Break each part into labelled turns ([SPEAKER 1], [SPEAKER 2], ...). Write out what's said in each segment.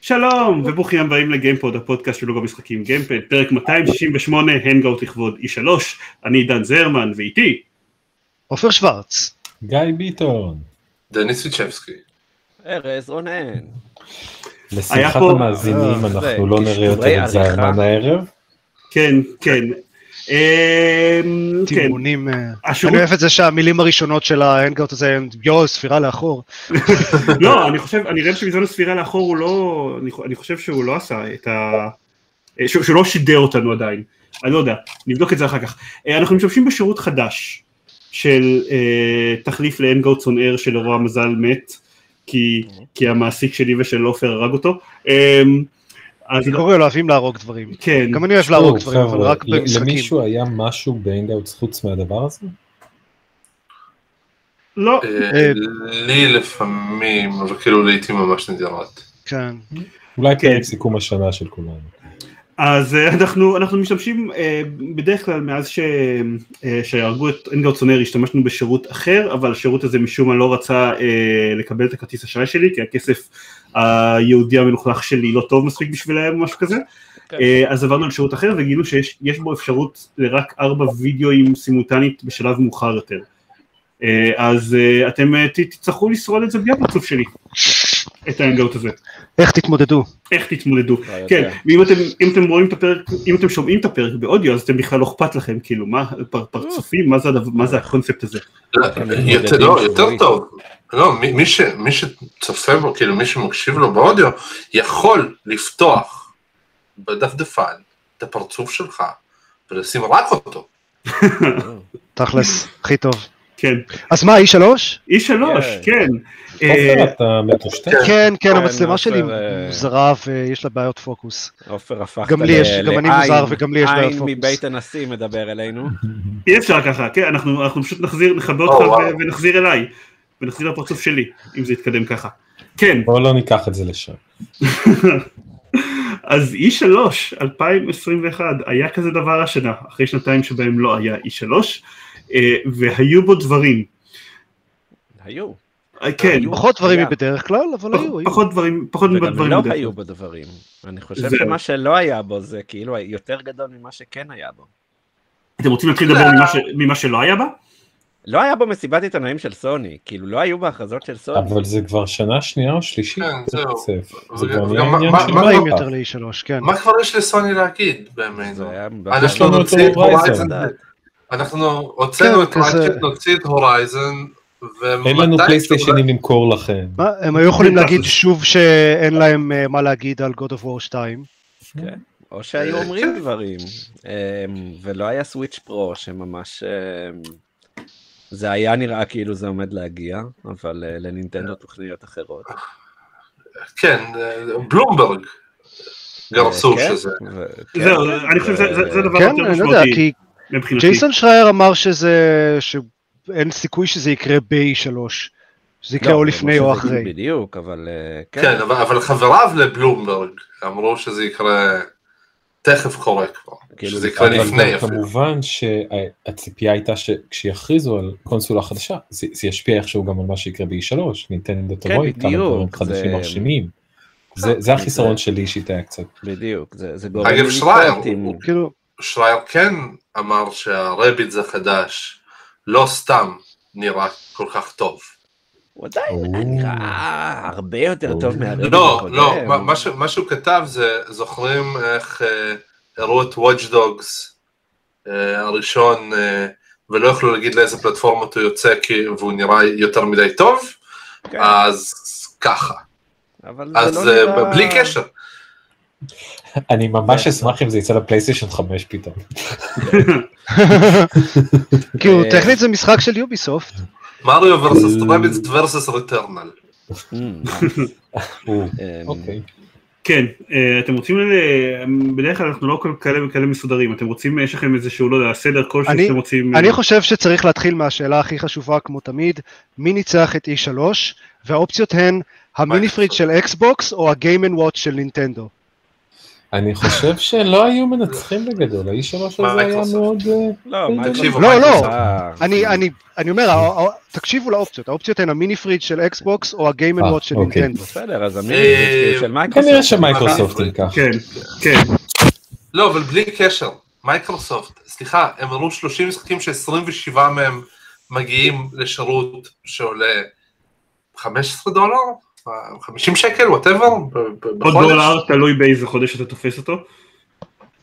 [SPEAKER 1] שלום וברוכים הבאים לגיימפוד הפודקאסט של בלוג המשחקים גיימפד פרק 268 ה Hangout לכבוד E3 אני עידן זרמן ואיתי
[SPEAKER 2] עופר שוורץ.
[SPEAKER 3] גיא ביטון.
[SPEAKER 4] דניס ויצ'בסקי.
[SPEAKER 5] ארז רונן.
[SPEAKER 3] לשמחת
[SPEAKER 1] פה-
[SPEAKER 3] המאזינים
[SPEAKER 5] אה,
[SPEAKER 3] אנחנו לא נראה יותר את. זיימן הערב.
[SPEAKER 1] כן כן אמ, כן
[SPEAKER 2] תימונים. אה, אני אוהב את זה שהמילים הראשונות של ה Hangout הזה הם יואו ספירה לאחור.
[SPEAKER 1] לא אני חושב אני רואה שבזמן הספירה לאחור הוא לא אני חו- אני חושב שהוא לא עשה את ה... אה, שהוא לא שידר אותנו עדיין אני לא יודע נבדוק את זה אחר כך אנחנו משתמשים בשירות חדש של תחליף ל Hangouts On Air שלרוע המזל מת כי כי המעסיק שלי ושל עופר הרג אותו אמ, אז
[SPEAKER 2] גוגל אוהבים להרוג דברים.
[SPEAKER 1] כן
[SPEAKER 2] גם אני אוהב להרוג דברים אבל רק במשחקים.
[SPEAKER 3] למישהו היה משהו ב Hangouts חוץ מהדבר הזה?
[SPEAKER 1] לא
[SPEAKER 4] אה, לי לפעמים, אבל כאילו לעיתים ממש נדירות.
[SPEAKER 2] כן.
[SPEAKER 3] אולי
[SPEAKER 1] כן.
[SPEAKER 3] סיכום השנה של כולנו.
[SPEAKER 1] אז אה, אנחנו, אנחנו משתמשים אה, בדרך כלל מאז ש, אה, שהרגו את אנגר צונר השתמשנו בשירות אחר אבל השירות הזה משום מה לא רצה לקבל את הכרטיס אשראי שלי כי הכסף היהודי המלוכלך שלי לא טוב מספיק בשבילם או משהו כזה.
[SPEAKER 5] כן.
[SPEAKER 1] אה, אז עברנו לשירות אחר וגילינו שיש יש בו אפשרות לרק ארבע וידאוים סימולטנית בשלב מאוחר יותר. אז אתם תצטרכו לשרוד את זה בלי הפרצוף שלי את האנגאוט הזה
[SPEAKER 2] איך תתמודדו?
[SPEAKER 1] איך תתמודדו
[SPEAKER 5] לא.
[SPEAKER 1] כן, ואם אתם, אם אתם רואים את הפרק, אם אתם שומעים את הפרק באודיו, אז אתם בכלל לא אכפת לכם, כאילו, מה, פר, פרצופים, מה זה, הדבר, מה זה הקונספט הזה?
[SPEAKER 4] לא, יותר- לא. יותר טוב. לא, מי- מי ש- מי שצופה בו, כאילו מי שמקשיב לו באודיו, יכול לפתוח בדפדפן את הפרצוף שלך ולשים רק אותו.
[SPEAKER 2] תכלס, הכי טוב.
[SPEAKER 1] כן.
[SPEAKER 2] אז מה, E3?
[SPEAKER 1] אי שלוש,
[SPEAKER 5] כן.
[SPEAKER 3] עופר
[SPEAKER 1] אה,
[SPEAKER 3] אתה מטושטש?
[SPEAKER 4] כן.
[SPEAKER 2] כן, כן,
[SPEAKER 5] כן,
[SPEAKER 2] המצלמה שלי
[SPEAKER 5] אה,
[SPEAKER 2] מוזרה ויש לה בעיות פוקוס.
[SPEAKER 5] עופר הפכת
[SPEAKER 2] גם לי יש- גם אני מוזר וגם לי יש בעיות
[SPEAKER 5] עין
[SPEAKER 2] פוקוס.
[SPEAKER 5] מבית הנשיא מדבר אלינו.
[SPEAKER 1] אי אפשר ככה, כן, אנחנו, אנחנו פשוט נחזיר, נכבה אותך ונחזיר אליי, ונחזיר לפרצוף שלי, אם זה יתקדם ככה. כן,
[SPEAKER 3] בואו לא ניקח את זה לשם.
[SPEAKER 1] אז E3 2021 היה כזה דבר השנה, אחרי שנתיים שבהם לא היה E3, אה, והיו בו דברים.
[SPEAKER 5] היו.
[SPEAKER 1] אה, כן,
[SPEAKER 5] היו.
[SPEAKER 2] פחות דברים
[SPEAKER 5] היה.
[SPEAKER 2] מבדרך כלל, אבל היו. היו.
[SPEAKER 1] פחות דברים, פחות
[SPEAKER 5] וגם
[SPEAKER 1] דברים.
[SPEAKER 5] לא
[SPEAKER 1] בדרך.
[SPEAKER 5] היו בו דברים. אני חושב
[SPEAKER 1] זהו.
[SPEAKER 5] שמה שלא היה בו זה כאילו יותר גדול ממה שכן היה בו.
[SPEAKER 1] אתם רוצים להתחיל לדבר ממה ש- ממה שלא היה בה?
[SPEAKER 5] לא היה בו מסיבת עיתונאים של סוני, כאילו לא היו בהכרזות של סוני.
[SPEAKER 3] אבל זה כבר שנה שנייה או שלישית?
[SPEAKER 4] כן, זהו.
[SPEAKER 3] זה
[SPEAKER 4] וגם-
[SPEAKER 3] כבר
[SPEAKER 4] מה-
[SPEAKER 3] עניין של
[SPEAKER 4] מה-
[SPEAKER 2] לא. יותר ל-E3, כן.
[SPEAKER 4] מה כבר יש לסוני להגיד באמת?
[SPEAKER 5] זה היה...
[SPEAKER 4] אנחנו
[SPEAKER 3] יש לנו
[SPEAKER 4] אנחנו הוצאנו את
[SPEAKER 2] כן,
[SPEAKER 4] רייטשט, נוציא את הורייזן,
[SPEAKER 3] אין לנו פלייסטיישנים למכור לכם.
[SPEAKER 2] הם היו יכולים
[SPEAKER 1] תכלס.
[SPEAKER 2] להגיד שוב שאין להם אה, מה להגיד על God of War 2.
[SPEAKER 5] כן. או שהיו
[SPEAKER 4] אה,
[SPEAKER 5] אומרים דברים, אמ, ולא היה סוויץ' פרו שממש... אמ, זה היה נראה כאילו זה עומד להגיע, אבל אה, לנינטנדו תוכניות אחרות.
[SPEAKER 4] כן, בלומברג גרסו
[SPEAKER 5] כן,
[SPEAKER 4] שזה.
[SPEAKER 5] כן,
[SPEAKER 1] זהו,
[SPEAKER 5] כן,
[SPEAKER 1] אני חושב שזה זה- זה דבר
[SPEAKER 2] כן,
[SPEAKER 1] יותר
[SPEAKER 2] לא
[SPEAKER 1] משמעותי מבחינתי.
[SPEAKER 2] ג'ייסון שרייר אמר שזה, שאין סיכוי שזה יקרה ב-E3. שזה יקרה
[SPEAKER 5] לא,
[SPEAKER 2] או
[SPEAKER 5] זה
[SPEAKER 2] לפני או אחרי.
[SPEAKER 5] בדיוק, אבל אה,
[SPEAKER 4] כן,
[SPEAKER 5] כן.
[SPEAKER 4] אבל אבל חבריו לבלומברג אמרו שזה יקרה תכף קורה כבר,
[SPEAKER 5] כאילו,
[SPEAKER 4] שזה יקרה לפני אפילו.
[SPEAKER 3] כמובן שהציפייה הייתה שכשיכריזו על קונסולה חדשה, זה זה ישפיע איכשהו גם על מה שיקרה ב-E3, ניתנדו
[SPEAKER 5] כן,
[SPEAKER 3] תבוא איתם
[SPEAKER 5] בדיוק,
[SPEAKER 3] דברים חדשים
[SPEAKER 5] זה-
[SPEAKER 3] מרשימים. זה- זה החיסרון שלי אישית היה קצת.
[SPEAKER 5] בדיוק, זה זה גורם
[SPEAKER 4] אגב,
[SPEAKER 5] לי
[SPEAKER 2] כאילו,
[SPEAKER 4] שרייר כן אמר שהרביץ החדש לא סתם נראה כל כך טוב.
[SPEAKER 5] הוא עדיין. נראה הרבה יותר. טוב מהרביט
[SPEAKER 4] לא,
[SPEAKER 5] הקודם.
[SPEAKER 4] לא, מה- מה ש- מה שהוא כתב זה, זוכרים איך אה, הראו את Watch Dogs אה, הראשון אה, ולא יכלו להגיד לאיזה פלטפורמות הוא יוצא כי- והוא נראה יותר מדי טוב,
[SPEAKER 5] כן,
[SPEAKER 4] אז ככה.
[SPEAKER 5] אבל זה
[SPEAKER 4] אז
[SPEAKER 5] לא
[SPEAKER 4] בלי קשר.
[SPEAKER 3] אני ממש אשמח אם זה יצא לפלייסטיישן 5 פתאום.
[SPEAKER 2] כאילו,
[SPEAKER 5] אה,
[SPEAKER 2] טכנית זה משחק של יוביסופט.
[SPEAKER 4] מריו ורסוס
[SPEAKER 3] אה.
[SPEAKER 4] רביץ ורסוס ריטרנל.
[SPEAKER 5] אמ,
[SPEAKER 3] אוקיי.
[SPEAKER 1] כן, אה, אתם רוצים, בדרך כלל אנחנו לא כל כאלה וכאלה מסודרים, אתם רוצים, יש לכם איזשהו, לא יודע, סדר כלשהו
[SPEAKER 2] אני-
[SPEAKER 1] שאתם רוצים...
[SPEAKER 2] אני חושב שצריך להתחיל מהשאלה הכי חשובה כמו תמיד, מי ניצח את E3, והאופציות הן המיני fridge של אקסבוקס או ה Game & Watch של נינטנדו.
[SPEAKER 3] אני חושב שלא היו מנצחים בגדול,
[SPEAKER 4] ה-E3
[SPEAKER 3] הזה היה? מאוד... אה,
[SPEAKER 5] לא,
[SPEAKER 4] תקשיבו,
[SPEAKER 2] לא, לא. אני, אני, אני אומר, תקשיבו לאופציות, האופציות הן המיני fridge של אקסבוקס או ה Game and
[SPEAKER 3] אה,
[SPEAKER 2] Watch של
[SPEAKER 3] אוקיי.
[SPEAKER 2] נינטנדו.
[SPEAKER 5] בסדר, אז
[SPEAKER 4] אה,
[SPEAKER 5] המיני של מייקרוסופט.
[SPEAKER 3] כנראה שמייקרוסופט ייקח.
[SPEAKER 1] כן, כן.
[SPEAKER 4] לא, אבל בלי קשר, מייקרוסופט, סליחה, הם הראו 30 משחקים ש-27 מהם מגיעים לשירות שעולה 15 דולר? 50 שקל, whatever?
[SPEAKER 1] עוד דולר, תלוי באיזה חודש אתה תופס אותו.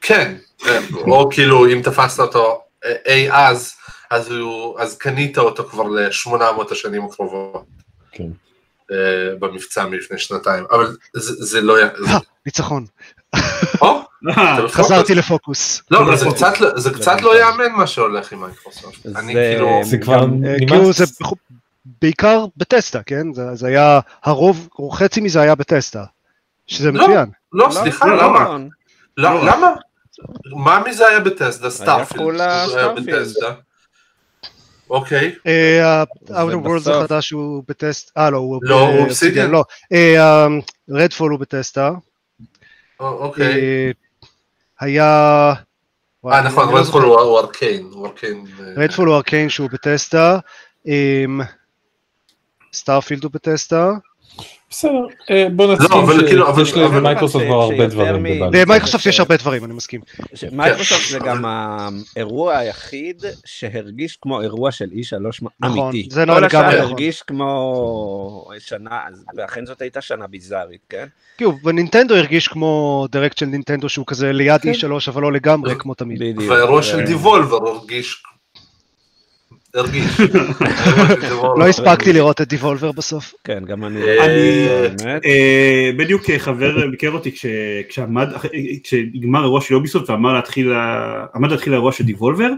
[SPEAKER 4] כן, כן, או כאילו אם תפסת אותו אה, אי אז, אז, הוא, אז קנית אותו כבר ל-800 השנים הקרובות.
[SPEAKER 3] כן.
[SPEAKER 4] אה, במבצע מלפני שנתיים, אבל זה, זה לא... זה-
[SPEAKER 2] ניצחון.
[SPEAKER 4] או,
[SPEAKER 1] אה?
[SPEAKER 2] חזרתי לפוקוס.
[SPEAKER 4] לא, אבל זה קצת, לא ייאמן מה שהולך עם מייקרוסופט.
[SPEAKER 5] זה-
[SPEAKER 4] אני כאילו...
[SPEAKER 3] זה כבר
[SPEAKER 2] אה, כאילו. זה בעיקר בטסטה, כן? זה זה היה, הרוב, או חצי מזה היה בטסטה. שזה
[SPEAKER 4] לא.
[SPEAKER 2] מצוין.
[SPEAKER 4] לא, סליחה,
[SPEAKER 1] לא,
[SPEAKER 4] למה?
[SPEAKER 5] נכון.
[SPEAKER 4] לא, למה? מה מזה היה בת'סדה? סטארפילד. אוקיי.
[SPEAKER 2] אה, ה-Outer Worlds
[SPEAKER 5] ובסוף-
[SPEAKER 2] החדש הוא בת'סדה, אה לא, הוא
[SPEAKER 4] לא, Obsidian.
[SPEAKER 2] לא. רדפול הוא
[SPEAKER 4] בת'סדה. אוקיי.
[SPEAKER 2] אה, היה...
[SPEAKER 4] אה, נכון, רדפול הוא ארקיין. הוא ארקיין. אה,
[SPEAKER 2] רדפול הוא ארקיין שהוא בת'סדה. סטארפילד הוא בת'סדה.
[SPEAKER 3] בסדר, אה, בוא נסכים
[SPEAKER 4] לא, אבל כאילו, אבל-
[SPEAKER 3] שיש
[SPEAKER 4] אבל-
[SPEAKER 3] למייקרוסופט כבר הרבה דברים.
[SPEAKER 2] למייקרוסופט יש הרבה דברים, אני מסכים.
[SPEAKER 5] מייקרוסופט זה
[SPEAKER 4] כן.
[SPEAKER 5] גם האירוע היחיד שהרגיש כמו אירוע של E3
[SPEAKER 2] נכון,
[SPEAKER 5] אמיתי.
[SPEAKER 2] זה
[SPEAKER 5] כל
[SPEAKER 2] לגמרי
[SPEAKER 5] השאר
[SPEAKER 2] נכון.
[SPEAKER 5] הרגיש כמו שנה, ואכן זאת הייתה שנה ביזארית, כן?
[SPEAKER 2] כאילו, בנינטנדו הרגיש כמו Direct של נינטנדו שהוא כזה ליד
[SPEAKER 3] כן.
[SPEAKER 2] E3 אבל לא לגמרי כמו תמיד.
[SPEAKER 5] בדיוק.
[SPEAKER 4] והאירוע של
[SPEAKER 5] אה,
[SPEAKER 4] דבולבר הרגיש...
[SPEAKER 2] לא הספקתי לראות את דיבולבר בסוף.
[SPEAKER 5] כן, גם אני.
[SPEAKER 4] אני-
[SPEAKER 5] באמת.
[SPEAKER 1] אה, בדיוק אה, חבר ביקר אותי כשנגמר אירוע של יוביסופט ועמד להתחיל האירוע של דיבולבר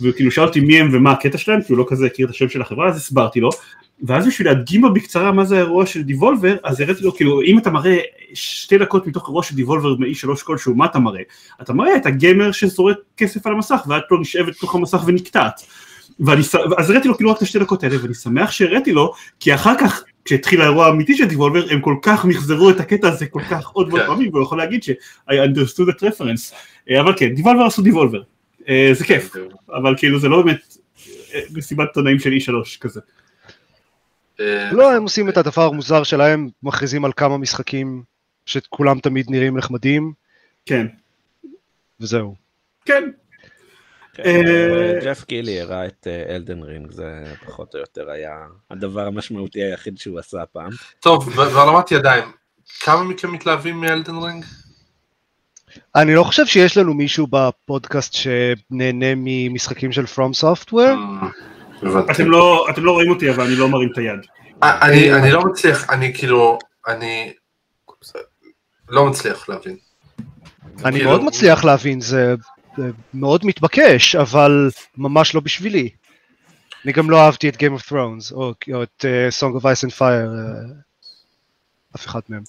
[SPEAKER 1] והוא כאילו שאל אותי מי הם ומה הקטע שלהם כי הוא לא כזה הכיר את השם של החברה אז הסברתי לו ואז בשביל להדגים לו בקצרה מה זה האירוע של דיבולבר אז הראיתי לו כאילו אם אתה מראה שתי דקות מתוך אירוע של דיבולבר מאי שלוש כלשהו מה אתה מראה? אתה מראה את הגיימר שזורק כסף על המסך ואת לא נשאבת לתוך המסך ונקטעת ואני, אז הראיתי לו כאילו רק את השתי דקות האלה ואני שמח שהראיתי לו כי אחר כך כשהתחיל האירוע האמיתי של דיבולבר הם כל כך מחזרו את הקטע הזה כל כך עוד ועוד
[SPEAKER 4] כן.
[SPEAKER 1] פעמים והוא יכול להגיד ש- I understood that reference. אה, אבל כן דיבולבר עשו דיבולבר אה, זה כיף אבל כאילו זה לא באמת אה, מסיבת עיתונאים של E3 כזה.
[SPEAKER 2] לא, הם עושים את הדבר המוזר שלהם, מכריזים על כמה משחקים שכולם תמיד נראים נחמדים,
[SPEAKER 1] כן.
[SPEAKER 2] וזהו.
[SPEAKER 1] כן
[SPEAKER 5] כן, ג'ף קילי הראה את אלדן רינג, זה פחות או יותר היה הדבר המשמעותי היחיד שהוא עשה הפעם.
[SPEAKER 4] טוב, ו- והרמת ידיים. כמה מכם מתלהבים מאלדן רינג?
[SPEAKER 2] אני לא חושב שיש לנו מישהו בפודקאסט שנהנה ממשחקים של From Software.
[SPEAKER 4] אה, הבנתי.
[SPEAKER 1] אתם לא אתם לא רואים אותי אבל אני לא מרים את היד
[SPEAKER 4] אה, אני אני לא מצליח, אני כאילו, אני לא מצליח להבין.
[SPEAKER 2] אני
[SPEAKER 4] כאילו-
[SPEAKER 2] מאוד מצליח להבין, זה מאוד מתבקש, אבל ממש לא בשבילי. אני גם לא אהבתי את Game of Thrones, או או את אה, Song of Ice and Fire, אה, אף אחד מהם.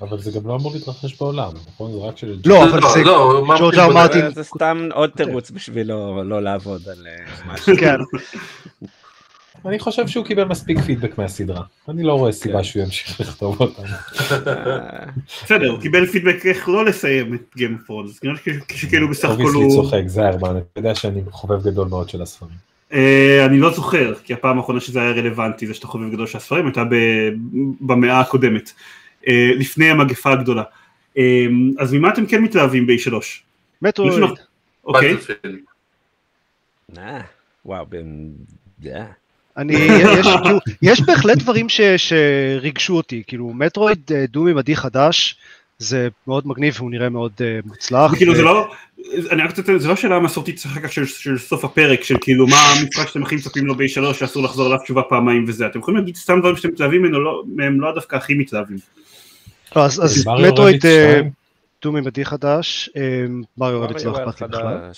[SPEAKER 3] אבל זה גם לא אמור להתרחש בעולם, נכון? זה רק של...
[SPEAKER 2] לא, אבל זה...
[SPEAKER 4] לא,
[SPEAKER 2] ג'ורג'
[SPEAKER 4] בדרך?
[SPEAKER 2] מרטין.
[SPEAKER 5] זה סתם עוד תירוץ בשבילו לא לעבוד על אה, משהו.
[SPEAKER 2] כן,
[SPEAKER 3] אני חושב שהוא קיבל מספיק פידבק מהסדרה. אני לא רואה סיבה
[SPEAKER 5] כן.
[SPEAKER 3] שהוא ימשיך לכתוב אותם.
[SPEAKER 5] אה,
[SPEAKER 1] בסדר הוא קיבל פידבק איך לא לסיים את Game of Thrones נראה לי שכאילו בסך הכל
[SPEAKER 3] obviously
[SPEAKER 1] הוא
[SPEAKER 3] צוחק, זהרמן, אתה יודע שאני חובב גדול מאוד של הספרים.
[SPEAKER 1] אה, אני לא זוכר, כי הפעם האחרונה שזה היה רלוונטי, זה שאתה חובב גדול של הספרים, הייתה ב- במאה הקודמת, אה, לפני המגפה הגדולה. אה, אז ממה אתם כן מתלהבים ב-E3?
[SPEAKER 2] Metroid.
[SPEAKER 1] אוקיי,
[SPEAKER 5] וואו, בן...
[SPEAKER 2] אני, יש, כאילו, יש בהחלט דברים ש, שריגשו אותי, כאילו מטרואיד אה, דו ממדי חדש, זה מאוד מגניב והוא נראה מאוד אה, מוצלח.
[SPEAKER 1] כאילו
[SPEAKER 2] ו-
[SPEAKER 1] זה לא, אני רק רוצה זה לא שאלה מסורתית אחר כך של, של סוף הפרק, של כאילו מה המשחק שאתם הכי מצפים לו ב-E3 שאסור לחזור עליו תשובה פעמיים וזה, אתם יכולים להגיד סתם דברים שאתם מתלהבים ממנו, לא- מהם לא דווקא הכי מתלהבים.
[SPEAKER 2] אז, אז מטרואיד אה,
[SPEAKER 3] שתיים,
[SPEAKER 2] דו ממדי חדש, מריו רביץ לא אכפת לי בכלל.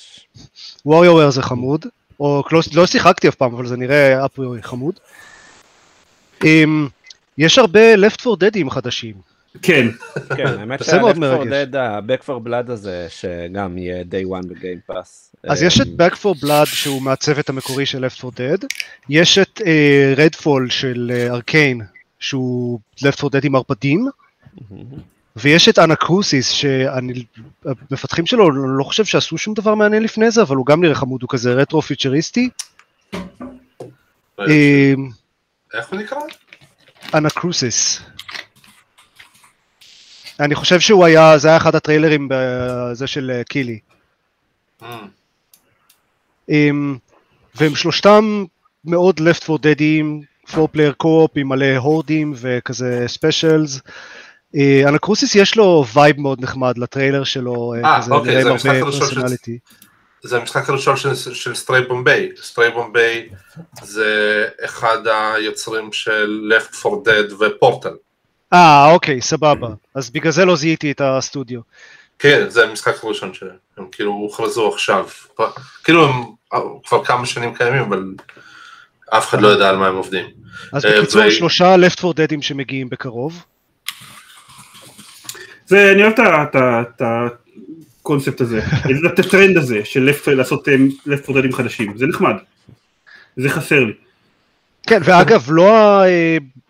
[SPEAKER 2] ווריו זה חמוד, או לא, לא שיחקתי אף פעם, אבל זה נראה אפריורי חמוד. Um, יש הרבה Left 4 Deadים חדשים.
[SPEAKER 1] כן,
[SPEAKER 5] כן, האמת שה-Left 4
[SPEAKER 2] מרגש.
[SPEAKER 5] Dead, ה-Back 4 Blood הזה, שגם יהיה Day 1 בגיים פאס.
[SPEAKER 2] אז יש את Back 4 Blood שהוא מהצוות המקורי של Left 4 Dead, יש את uh, Redfall של ארקיין, שהוא Left 4 Dead עם ערפדים, ויש את The Anacrusis, שאני, המפתחים שלו, אני לא חושב שעשו שום דבר מעניין לפני זה, אבל הוא גם נראה חמוד, הוא כזה רטרו futurist י. אה,
[SPEAKER 4] איך הוא נקרא?
[SPEAKER 2] Anacrusis. אני חושב שהוא היה, זה היה אחד הטריילרים בזה של אה, קילי.
[SPEAKER 4] Mm.
[SPEAKER 2] אמ, והם שלושתם מאוד Left 4 Dead ים, 4 player co-op עם מלא הורדים וכזה specials. Anacrusis יש לו vibe מאוד נחמד לטריילר שלו, אה,
[SPEAKER 4] אה,
[SPEAKER 2] כזה
[SPEAKER 4] אוקיי,
[SPEAKER 2] נראה עם הרבה פרסונליטי.
[SPEAKER 4] זה המשחק הראשון של, של Stray Bombay. Stray Bombay זה אחד היוצרים של Left 4 Dead ופורטל.
[SPEAKER 2] אה, אוקיי, סבבה. אז בגלל זה לא זיהיתי את הסטודיו.
[SPEAKER 4] כן, זה המשחק הראשון שלהם. הם כאילו הוכרזו עכשיו. כאילו הם אה, כבר כמה שנים קיימים, אבל אף אחד לא יודע על מה הם עובדים.
[SPEAKER 2] אז
[SPEAKER 4] אה,
[SPEAKER 2] בקיצור, שלושה left for deadים שמגיעים בקרוב.
[SPEAKER 1] זה, אני אוהב את הקונספט הזה, את הטרנד הזה של לעשות לפט פורדלים חדשים, זה נחמד. זה חסר לי.
[SPEAKER 2] כן, ואגב, לא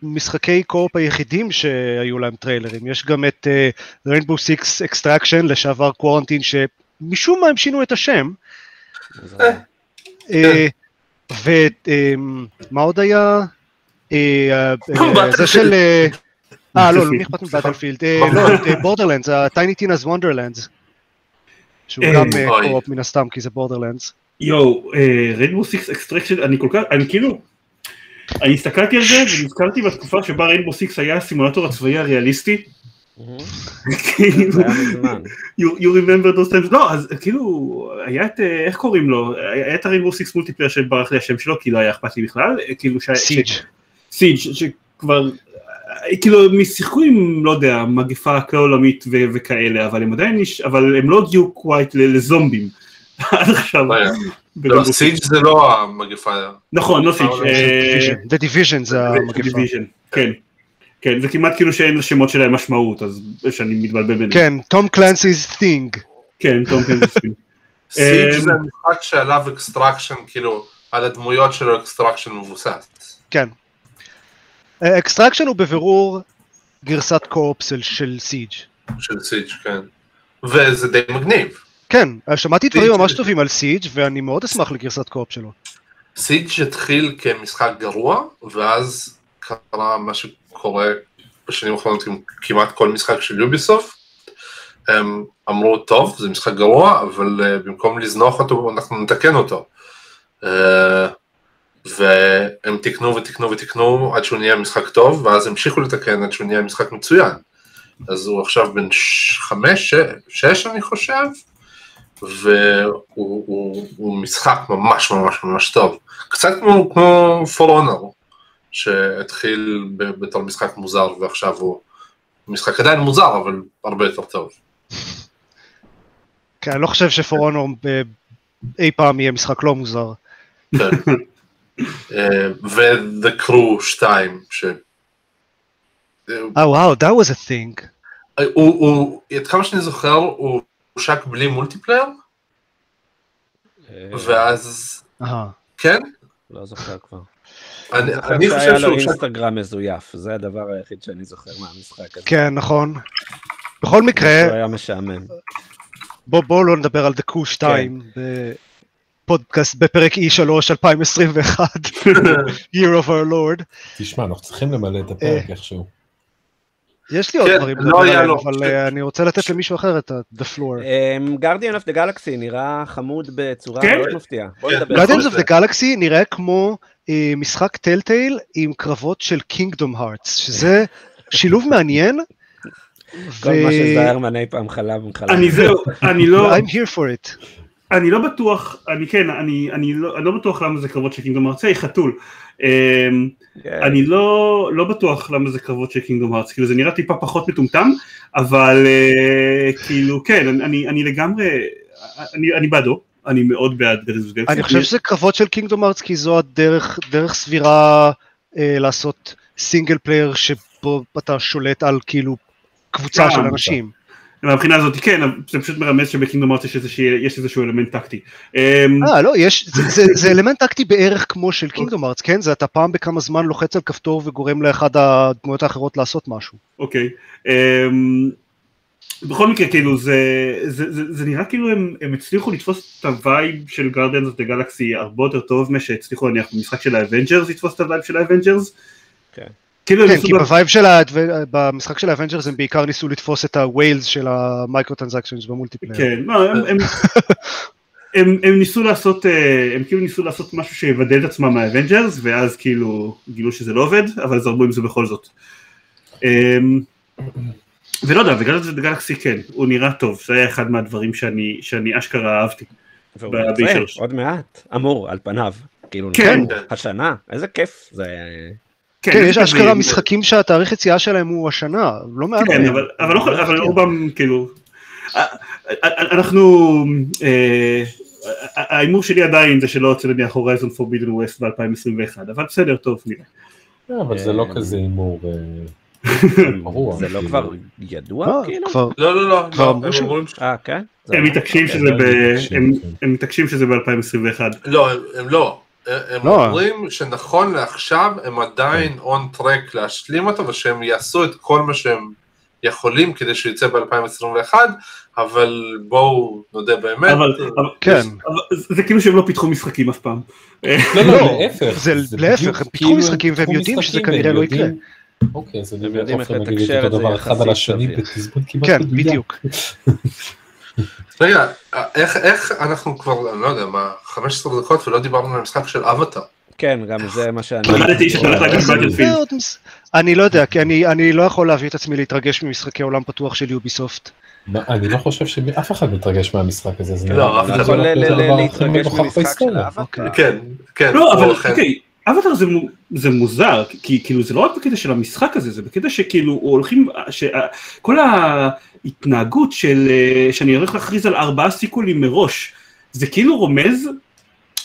[SPEAKER 2] המשחקי קו-אופ היחידים שהיו להם טריילרים, יש גם את אה, Rainbow Six Extraction, לשעבר קוורנטין, שמשום מה הם שינו את השם. אה, ומה עוד היה? אה, אה, זה של... אה, אה, לא, למי אכפת מ Battlefield? לא, Borderlands, ה-Tiny Tina's Wonderlands. שהוא
[SPEAKER 1] אה,
[SPEAKER 2] גם אה,
[SPEAKER 4] אוי.
[SPEAKER 2] co-op מן הסתם, כי זה Borderlands.
[SPEAKER 1] יואו, Rainbow Six Extraction, אני כל כך, אני כאילו, אני הסתכלתי על זה ונזכרתי בתקופה שבה Rainbow Six היה הסימולטור הצבאי הריאליסטי. you, you remember those times, לא, אז כאילו, היה את, אה, איך קוראים לו, היה את ה Rainbow Six multiplayer שברח לי השם שלו, כי לא היה אכפת לי בכלל, אה, כאילו,
[SPEAKER 2] Siege.
[SPEAKER 1] ש- Siege, שכבר, אה, כאילו, הם שיחקו עם, לא יודע, מגפה כלל עולמית ו- וכאלה, אבל הם עדיין, נש- אבל הם לא הגיעו quite לזומבים עד עכשיו.
[SPEAKER 4] לא, לא, Siege זה לא המגפה.
[SPEAKER 1] נכון, לא Siege,
[SPEAKER 4] אה,
[SPEAKER 1] אה.
[SPEAKER 2] The Division זה המגפה.
[SPEAKER 1] כן. כן, זה כמעט כאילו שאין לשמות שלהם משמעות, אז שאני מתבלבל ביניהם.
[SPEAKER 2] כן, Tom Clancy's thing.
[SPEAKER 1] כן, Tom Clancy's
[SPEAKER 4] thing.
[SPEAKER 1] Siege אמ,
[SPEAKER 4] זה המשחק שעליו Extraction, כאילו, על הדמויות שלו Extraction מבוסס.
[SPEAKER 2] כן. Extraction הוא בבירור גרסת co-op של- Siege.
[SPEAKER 4] של Siege, כן. וזה די מגניב.
[SPEAKER 2] כן, שמעתי דברים. ממש טובים על Siege ואני מאוד אשמח לגרסת co-op שלו.
[SPEAKER 4] סיג' התחיל כמשחק גרוע, ואז קרה מה שקורה בשנים האחרונות עם כמעט כל משחק של יוביסופט. הם אמרו, טוב, זה משחק גרוע, אבל uh, במקום לזנוח אותו, אנחנו נתקן אותו. Uh, והם תיקנו ותיקנו ותיקנו עד שהוא נהיה משחק טוב, ואז המשיכו לתקן עד שהוא נהיה משחק מצוין. אז הוא עכשיו בן חמש, שש אני חושב, והוא הוא, הוא משחק ממש ממש ממש טוב. קצת כמו, כמו For Honor, שהתחיל בתור משחק מוזר ועכשיו הוא משחק עדיין מוזר, אבל הרבה יותר טוב.
[SPEAKER 2] כן, אני לא חושב שפורונור אי פעם יהיה משחק לא מוזר.
[SPEAKER 4] כן. אה, ו-The Crew 2, ש... אה,
[SPEAKER 2] אה וואו, that was a thing.
[SPEAKER 4] הוא, הוא, עד כמה שאני זוכר, הוא הושק בלי מולטיפלייר,
[SPEAKER 5] אה,
[SPEAKER 4] ואז. כן?
[SPEAKER 5] לא זוכר כבר.
[SPEAKER 4] אני,
[SPEAKER 5] אני
[SPEAKER 4] אני
[SPEAKER 5] זוכר שהיה
[SPEAKER 4] חושב
[SPEAKER 5] לו אינסטגרם מזויף, זה הדבר היחיד שאני זוכר מהמשחק הזה.
[SPEAKER 2] כן, נכון. בכל מקרה,
[SPEAKER 5] הוא היה משעמם.
[SPEAKER 2] בוא בוא לא נדבר על The Crew 2 בפודקאסט בפרק E3 2021, Year of our Lord.
[SPEAKER 3] תשמע, אנחנו צריכים למלא את הפרק איכשהו.
[SPEAKER 2] יש לי עוד
[SPEAKER 4] כן,
[SPEAKER 2] דברים
[SPEAKER 4] לא
[SPEAKER 2] לדבר עליהם. אבל אה, אני רוצה לתת למישהו אחר את the floor.
[SPEAKER 5] גרדיאן אוף דה גלקסי נראה חמוד בצורה
[SPEAKER 1] כן.
[SPEAKER 5] מאוד מפתיעה.
[SPEAKER 2] of
[SPEAKER 4] זה-
[SPEAKER 2] the Galaxy נראה כמו אה, משחק טלטייל עם קרבות של Kingdom Hearts, שזה שילוב מעניין.
[SPEAKER 5] כל מה שזיירמן אי פעם חלב עם חלב.
[SPEAKER 1] אני זהו, אני לא,
[SPEAKER 2] I'm here for it.
[SPEAKER 1] אני לא בטוח, אני כן, אני, אני, לא, אני לא בטוח למה זה קרבות של קינגדום ארצי, חתול. אמ,
[SPEAKER 5] כן.
[SPEAKER 1] אני לא, לא בטוח למה זה קרבות של Kingdom Hearts, כאילו זה נראה טיפה פחות מטומטם, אבל אה, כאילו כן, אני, אני, אני לגמרי, אני, אני בעדו, אני מאוד בעד Guardians of the Galaxy.
[SPEAKER 2] אני חושב שזה קרבות של Kingdom Hearts כי זו הדרך דרך סבירה אה, לעשות single player שבו אתה שולט על כאילו קבוצה
[SPEAKER 1] אה,
[SPEAKER 2] של. אנשים.
[SPEAKER 1] מהבחינה הזאת כן, זה פשוט מרמז שב Kingdom Hearts יש איזשהו- אלמנט טקטי. אמ,
[SPEAKER 2] אה לא, יש, זה, זה, זה אלמנט טקטי בערך כמו של Kingdom Hearts, כן? זה אתה פעם בכמה זמן לוחץ על כפתור וגורם לאחד הדמויות האחרות לעשות משהו.
[SPEAKER 1] אוקיי. אמ, בכל מקרה, כאילו, זה, זה, זה, זה נראה כאילו הם, הם הצליחו לתפוס את ה vibe של Guardians of the Galaxy הרבה יותר טוב משהצליחו נניח במשחק של ה Avengers לתפוס את ה vibe של ה Avengers.
[SPEAKER 5] כן.
[SPEAKER 1] כאילו,
[SPEAKER 2] כן, כי
[SPEAKER 1] ב
[SPEAKER 2] vibe של ה... במשחק של ה Avengers הם בעיקר ניסו לתפוס את ה whales של ה microtransactions ב multiplayer.
[SPEAKER 1] כן, לא, הם, הם, הם, הם ניסו לעשות, אה, הם כאילו ניסו לעשות משהו שיבדל את עצמם מה Avengers, ואז כאילו גילו שזה לא עובד, אבל זרמו עם זה בכל זאת. אמ, ולא יודע, ו Galaxy Galaxy כן, הוא נראה טוב, זה היה אחד מהדברים שאני, שאני אשכרה אהבתי.
[SPEAKER 5] והוא יוצא עוד מעט, אמור, על פניו. כאילו,
[SPEAKER 1] כן.
[SPEAKER 5] נכון, השנה, איזה כיף. זה...
[SPEAKER 2] כן, יש
[SPEAKER 1] זה
[SPEAKER 2] אשכרה משחקים שהתאריך יציאה שלהם הוא השנה, לא מעט.
[SPEAKER 1] כן. אבל, אבל, לא, יכול- אבל
[SPEAKER 2] כן.
[SPEAKER 1] רובם כאילו, אה, אה, אנחנו, אה, ההימור שלי עדיין זה שלא יוצא נניח הורייזון פורבידן ווסט ב-2021, אבל בסדר, טוב, נראה.
[SPEAKER 3] לא, אבל זה לא
[SPEAKER 5] כן.
[SPEAKER 3] כזה הימור אה.
[SPEAKER 5] זה לא. כבר ידוע,
[SPEAKER 2] אה,
[SPEAKER 5] כאילו?
[SPEAKER 4] לא, לא, לא, לא, הם אומרים ש...
[SPEAKER 5] אה, כן? זה
[SPEAKER 1] הם? מתעקשים. שזה ב...
[SPEAKER 3] מתעקשים,
[SPEAKER 1] הם-
[SPEAKER 3] כן.
[SPEAKER 1] הם מתעקשים שזה ב-2021.
[SPEAKER 4] לא, הם לא. הם
[SPEAKER 2] לא.
[SPEAKER 4] אומרים שנכון לעכשיו הם עדיין און טרק להשלים אותו ושהם יעשו את כל מה שהם יכולים כדי שהוא יצא ב-2021, אבל בואו נודה באמת.
[SPEAKER 1] אבל, אבל,
[SPEAKER 2] כן.
[SPEAKER 1] אבל זה כאילו שהם לא פיתחו משחקים אף פעם.
[SPEAKER 3] לא,
[SPEAKER 2] לא,
[SPEAKER 3] לא, להפך.
[SPEAKER 2] זה להפך,
[SPEAKER 3] בדיוק,
[SPEAKER 2] הם פיתחו
[SPEAKER 3] כאילו,
[SPEAKER 2] משחקים והם יודעים שזה כנראה לא יקרה.
[SPEAKER 3] אוקיי, אז
[SPEAKER 5] הם יודעים איך לתקשר
[SPEAKER 3] את
[SPEAKER 5] זה
[SPEAKER 3] דבר אחד על
[SPEAKER 5] יחסית
[SPEAKER 3] השני
[SPEAKER 5] סביר.
[SPEAKER 3] בתזמון כמעט
[SPEAKER 2] כן. בדיוק.
[SPEAKER 4] רגע, איך, איך אנחנו כבר, אני לא יודע מה, 15 דקות ולא דיברנו על המשחק של אבטאר.
[SPEAKER 5] כן, גם זה מה שאני...
[SPEAKER 1] למדתי שאתה הולך להגיד
[SPEAKER 2] זה
[SPEAKER 1] בטלפילד.
[SPEAKER 2] עוד מס- אני לא יודע, כי אני אני לא יכול להביא את עצמי להתרגש ממשחקי עולם פתוח של יוביסופט.
[SPEAKER 3] אני לא חושב שאף אחד מתרגש מהמשחק הזה. זה
[SPEAKER 4] לא, אף
[SPEAKER 3] לי
[SPEAKER 4] אחד
[SPEAKER 5] יכול להתרגש ממשחק של. אבטאר.
[SPEAKER 2] אוקיי.
[SPEAKER 4] כן, כן.
[SPEAKER 1] לא, אבל אוקיי, אבטר זה, זה מוזר, כי כאילו זה לא רק בקטע של המשחק הזה, זה בקטע שכאילו הולכים, כל ההתנהגות של, אה, שאני הולך להכריז על ארבעה סיקוולים מראש, זה כאילו רומז,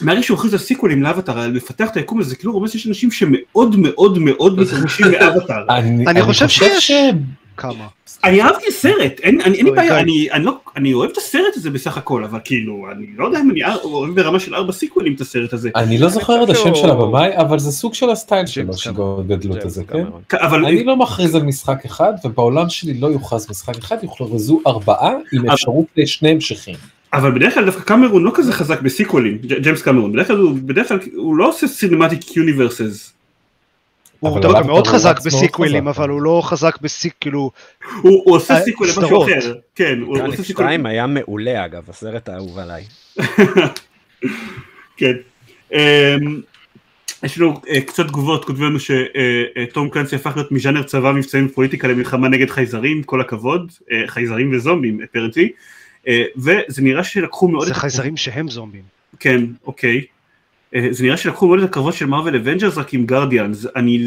[SPEAKER 1] מהרגע שהוא הכריז על סיקוולים לאבטר, על לפתח את היקום הזה, זה כאילו רומז שיש אנשים שמאוד מאוד מאוד מתרגשים מאבטר.
[SPEAKER 2] אני חושב שיש.
[SPEAKER 3] ש...
[SPEAKER 2] כמה?
[SPEAKER 1] אני אהבתי הסרט, אין, לי בעיה,
[SPEAKER 2] די.
[SPEAKER 1] אני, אני, לא, אני אוהב את הסרט הזה בסך הכל, אבל כאילו, אני לא יודע אם אני אוהב ברמה של ארבע סיקוולים את הסרט הזה.
[SPEAKER 3] אני לא זוכר את השם של הבמאי, אבל זה סוג של הסטייל שלו, שגדלות
[SPEAKER 5] ג'יימס
[SPEAKER 3] הזה, כן? אני לא מכריז על משחק אחד, ובעולם שלי לא יוכרז משחק אחד, יוכרזו ארבעה עם אפשרות לשני המשכים.
[SPEAKER 1] אבל בדרך כלל דווקא קמרון לא כזה חזק בסיקוולים, ג'יימס קמרון, בדרך כלל הוא לא עושה cinematic universes,
[SPEAKER 2] הוא דווקא מאוד חזק בסיקווילים,
[SPEAKER 3] חזק.
[SPEAKER 2] אבל הוא לא חזק בסיק, כאילו,
[SPEAKER 1] הוא, עושה
[SPEAKER 2] אה,
[SPEAKER 1] sequel למשהו. אחר, כן, הוא עושה sequel,
[SPEAKER 5] 2 היה מעולה אגב, הסרט האהוב עליי.
[SPEAKER 1] כן. אמ, יש לנו אה, קצת תגובות, כותבים לנו שתום קלנסי הפך להיות מז'אנר צבא מבצעים ופוליטיקה למלחמה נגד חייזרים, כל הכבוד, אה, חייזרים וזומבים apparently, וזה נראה שלקחו מאוד
[SPEAKER 2] זה חייזרים שהם זומבים.
[SPEAKER 1] כן, אוקיי. אה, זה נראה שלקחו מאוד את הקרבות של Marvel Avengers רק עם Guardians, אני...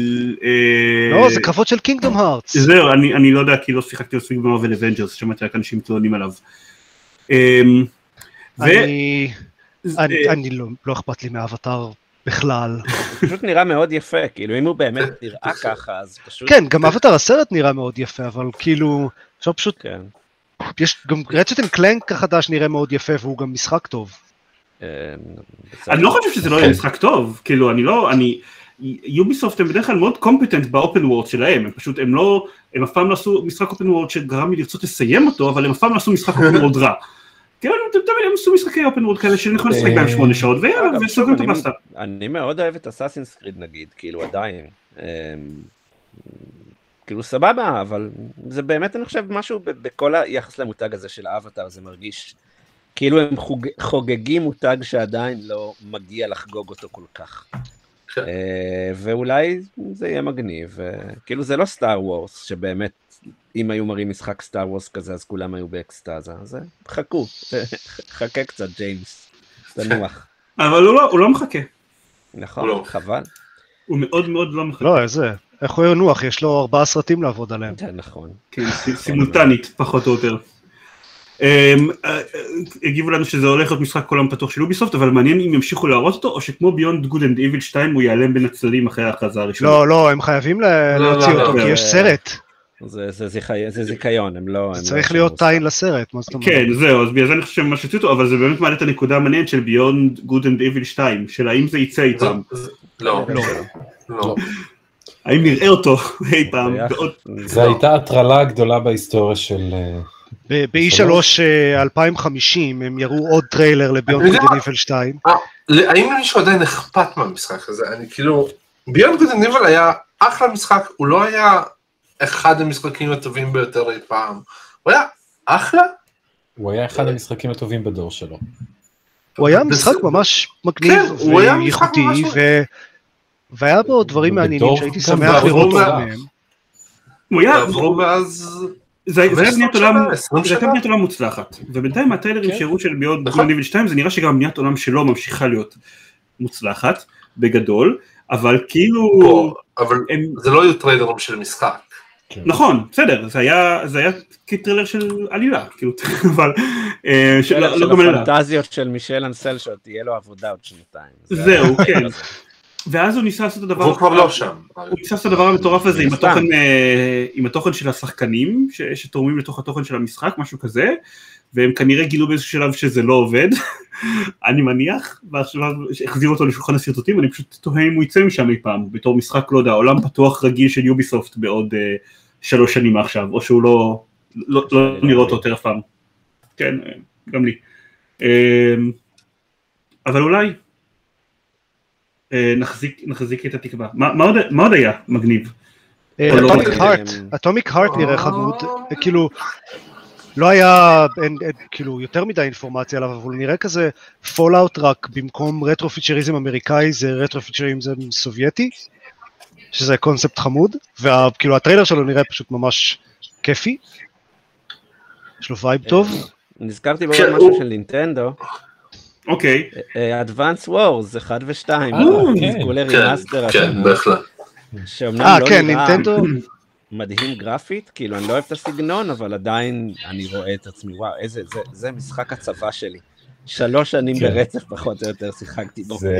[SPEAKER 1] אה,
[SPEAKER 2] לא, זה קרבות של Kingdom Hearts.
[SPEAKER 1] זהו, אני, אני לא יודע, כי לא שיחקתי מספיק ב Marvel Avengers, שמעתי רק אנשים מתלוננים עליו. אמ.
[SPEAKER 2] אני לא לא אכפת לי מאבטר בכלל.
[SPEAKER 5] פשוט נראה מאוד יפה, כאילו אם הוא באמת נראה ככה, אז פשוט...
[SPEAKER 2] כן, גם אבטר הסרט נראה מאוד יפה, אבל כאילו, אפשר פשוט,
[SPEAKER 5] כן.
[SPEAKER 2] יש גם Ratchet and Clank החדש נראה מאוד יפה, והוא גם משחק טוב.
[SPEAKER 1] אני לא חושב שזה לא יהיה משחק טוב, כאילו אני לא, אני, Ubisoft הם בדרך כלל מאוד competent ב open world שלהם, הם פשוט, הם לא, הם אף פעם לא עשו משחק open world שגרם לי לרצות לסיים אותו, אבל הם אף פעם לא עשו משחק open world רע. כאילו, הם תמיד הם עשו משחקי open world כאלה שאני יכול לשחק בהם שמונה שעות, וסוגרים את
[SPEAKER 5] אני-
[SPEAKER 1] הבאסטה.
[SPEAKER 5] אני מאוד אוהב את Assassin's Creed נגיד, כאילו עדיין. אמ, כאילו סבבה, אבל זה באמת אני חושב משהו בכל היחס למותג הזה של האבטר, זה מרגיש כאילו הם חוג, חוגגים מותג שעדיין לא מגיע לחגוג אותו כל כך.
[SPEAKER 4] כן.
[SPEAKER 5] אה, ואולי זה יהיה מגניב, אה, כאילו זה לא סטאר וורס, שבאמת אם היו מראים משחק סטאר וורס כזה אז כולם היו באקסטאזה, אז חכו, חכה קצת ג'יימס, תנוח.
[SPEAKER 1] אבל הוא לא, הוא לא מחכה,
[SPEAKER 5] נכון,
[SPEAKER 4] לא.
[SPEAKER 5] חבל.
[SPEAKER 1] הוא מאוד מאוד לא מחכה.
[SPEAKER 2] לא, איזה, איך הוא ינוח? יש לו ארבעה סרטים לעבוד עליהם.
[SPEAKER 5] נכון.
[SPEAKER 1] כן, סימולטנית, פחות או יותר. אמ, אה, אה, הגיבו לנו שזה הולך להיות משחק כל פתוח של Ubisoft, אבל מעניין אם ימשיכו להראות אותו, או שכמו Beyond Good and Evil 2 הוא ייעלם בין הצללים אחרי ההכרזה הראשונה.
[SPEAKER 2] לא, לא, הם חייבים
[SPEAKER 4] לא,
[SPEAKER 2] להוציא
[SPEAKER 4] לא,
[SPEAKER 2] אותו,
[SPEAKER 1] לא,
[SPEAKER 2] כי יש סרט.
[SPEAKER 5] זה, זה, זיכי, זה זיכיון, הם לא...
[SPEAKER 2] זה
[SPEAKER 5] הם
[SPEAKER 2] צריך
[SPEAKER 5] לא
[SPEAKER 2] להיות tie-in לסרט, מה זאת אומרת?
[SPEAKER 1] כן, זהו, אז בגלל זה אני חושב שהם ממש אותו, אבל זה באמת מעלה את הנקודה המעניינת של Beyond Good and Evil 2, של האם זה יצא איתם,
[SPEAKER 4] זה- לא,
[SPEAKER 2] לא.
[SPEAKER 4] לא.
[SPEAKER 1] האם נראה אותו אי פעם,
[SPEAKER 3] זו הייתה הטרלה הגדולה בהיסטוריה של אה,
[SPEAKER 2] ב-E3 2050 הם יראו עוד טריילר ל Beyond
[SPEAKER 4] אני יודע.
[SPEAKER 2] Good and Evil 2.
[SPEAKER 4] אה, האם למישהו עדיין אכפת מהמשחק הזה? אני כאילו, Beyond Good and Evil היה אחלה משחק, הוא לא היה אחד המשחקים הטובים ביותר אי פעם, הוא היה אחלה,
[SPEAKER 3] הוא היה אחד המשחקים הטובים בדור שלו.
[SPEAKER 2] הוא היה משחק ממש מגניב
[SPEAKER 4] כן, הוא היה משחק
[SPEAKER 2] וייחודי,
[SPEAKER 4] ממש
[SPEAKER 2] ו- והיה בו דברים מעניינים שהייתי שמח לראות עוד
[SPEAKER 4] מה-
[SPEAKER 2] מהם.
[SPEAKER 1] הוא היה,
[SPEAKER 4] ועברו מאז,
[SPEAKER 1] זה
[SPEAKER 4] 15
[SPEAKER 1] בניית עולם,
[SPEAKER 4] שנה, 20
[SPEAKER 1] זה הייתה. בניית עולם מוצלחת, ובינתיים הטיילרים
[SPEAKER 3] כן.
[SPEAKER 1] שהראו של ביונד
[SPEAKER 4] נכון.
[SPEAKER 1] ניבל 2 זה נראה שגם בניית עולם שלו ממשיכה להיות מוצלחת, בגדול, אבל כאילו,
[SPEAKER 4] אבל זה לא היו טריילרים של משחק.
[SPEAKER 1] נכון, בסדר, זה היה, זה היה כטריילר של עלילה, כאילו, אבל, אה, של-
[SPEAKER 5] של
[SPEAKER 1] לא עלילה.
[SPEAKER 5] הפנטזיות של מישל אנסל שעוד תהיה לו עבודה עוד שנתיים. זה
[SPEAKER 1] זהו, כן. ואז הוא ניסה לעשות את הדבר,
[SPEAKER 4] והוא כבר לא שם.
[SPEAKER 1] הוא ניסה לעשות את הדבר המטורף הזה עם. התוכן, אה, עם התוכן של השחקנים ש- שתורמים לתוך התוכן של המשחק, משהו כזה, והם כנראה גילו באיזשהו שלב שזה לא עובד, אני מניח, ועכשיו החזירו אותו לשולחן השרטוטים, אני פשוט תוהה אם הוא יצא משם אי פעם, בתור משחק, לא יודע, עולם פתוח רגיל של יוביסופט בעוד אה, שלוש שנים מעכשיו, או שהוא לא, לא, לא נראה אותו יותר אף פעם. כן, אה, גם לי. אה, אבל אולי נחזיק, נחזיק את התקווה. מה, מה, עוד, מה עוד היה מגניב? Atomic.
[SPEAKER 2] Heart, Atomic Heart נראה חמוד, אה, כאילו, לא היה אין- אין, כאילו יותר מדי אינפורמציה עליו, אבל הוא נראה כזה Fallout רק במקום retro futurism אמריקאי זה retro futurism סובייטי, שזה קונספט חמוד, וכאילו הטריילר שלו נראה פשוט ממש כיפי, יש לו vibe טוב,
[SPEAKER 5] נזכרתי
[SPEAKER 4] כן,
[SPEAKER 5] בעוד משהו של נינטנדו,
[SPEAKER 1] אוקיי,
[SPEAKER 5] Advance Wars 1 ו-2,
[SPEAKER 3] אה, כן.
[SPEAKER 4] כן,
[SPEAKER 5] ל
[SPEAKER 4] remaster
[SPEAKER 5] כן,
[SPEAKER 4] בהחלט.
[SPEAKER 5] שאומנם
[SPEAKER 2] אה
[SPEAKER 5] לא
[SPEAKER 2] כן,
[SPEAKER 5] נראה
[SPEAKER 2] נינטנדו,
[SPEAKER 5] מדהים גרפית, כאילו אני לא אוהב את הסגנון, אבל עדיין אני רואה את עצמי, וואו, איזה, זה, זה משחק הצבא שלי. שלוש שנים
[SPEAKER 3] כן.
[SPEAKER 5] ברצף פחות או יותר שיחקתי בו.
[SPEAKER 3] זה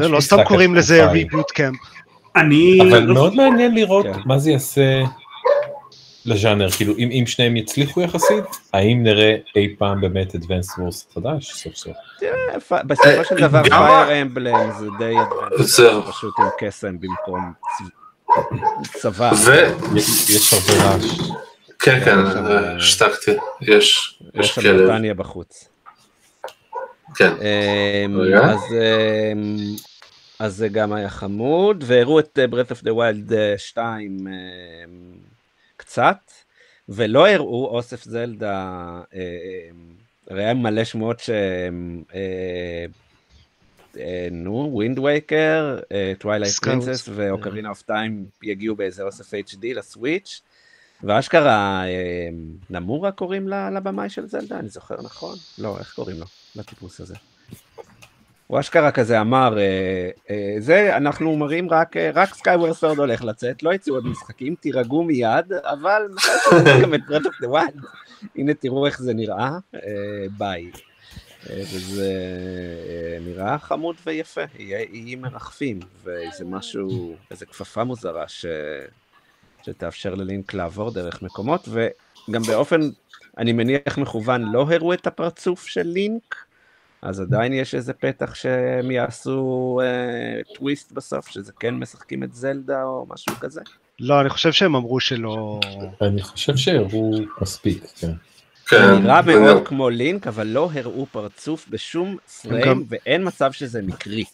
[SPEAKER 2] אה, לא סתם קוראים לזה. ריבוט קאמפ,
[SPEAKER 1] אני...
[SPEAKER 3] אבל
[SPEAKER 1] לא-
[SPEAKER 3] מאוד מעניין לראות
[SPEAKER 5] כן.
[SPEAKER 3] מה זה יעשה לז'אנר, כאילו אם אם שניהם יצליחו יחסית, האם נראה אי פעם באמת אדוונס וורס חדש סוף סוף.
[SPEAKER 5] תראה, בסופו של
[SPEAKER 4] אה,
[SPEAKER 5] דבר פייר אמבלם זה די
[SPEAKER 4] זהו.
[SPEAKER 5] פשוט עם קסם במקום צבא.
[SPEAKER 3] יש יש הרבה רעש.
[SPEAKER 4] כן,
[SPEAKER 5] שם,
[SPEAKER 4] אה, השתקתי, יש,
[SPEAKER 5] יש
[SPEAKER 4] יש
[SPEAKER 5] שם
[SPEAKER 4] כלב,
[SPEAKER 5] נתניה בחוץ.
[SPEAKER 4] כן.
[SPEAKER 5] אמ. אז, אמ, אז זה גם היה חמוד, והראו את אה, Breath of the Wild 2 אמ, קצת, ולא הראו אוסף זלדה, הרי היה מלא שמועות שהם, אה, אה, נו, Wind Waker, Twilight
[SPEAKER 2] Princess
[SPEAKER 5] ו Ocarina of Time יגיעו באיזה אוסף HD ל Switch, ואשכרה אה, נמורה קוראים לבמאי של זלדה, אני זוכר נכון? לא, איך קוראים לו? לטיפוס הזה. הוא אשכרה כזה אמר, אה, אה, זה, אנחנו מראים רק, אה, רק סקייוור סורד הולך לצאת, לא יצאו עוד משחקים, תירגעו מיד, אבל גם את of the Wild. הנה תראו איך זה נראה, אה, ביי. וזה אה, נראה חמוד ויפה, איים מרחפים, ואיזה משהו, איזה כפפה מוזרה ש... שתאפשר ללינק לעבור דרך מקומות, וגם באופן, אני מניח מכוון, לא הראו את הפרצוף של לינק, אז עדיין יש איזה פתח שהם יעשו אה, טוויסט בסוף, שזה כן משחקים את זלדה או משהו כזה.
[SPEAKER 2] לא, אני חושב שהם אמרו שלא,
[SPEAKER 3] אני חושב שהראו מספיק, כן.
[SPEAKER 4] כן,
[SPEAKER 5] זה נראה מאוד כמו לינק, אבל לא הראו פרצוף בשום פריים,
[SPEAKER 2] גם-
[SPEAKER 5] ואין מצב שזה מקרי.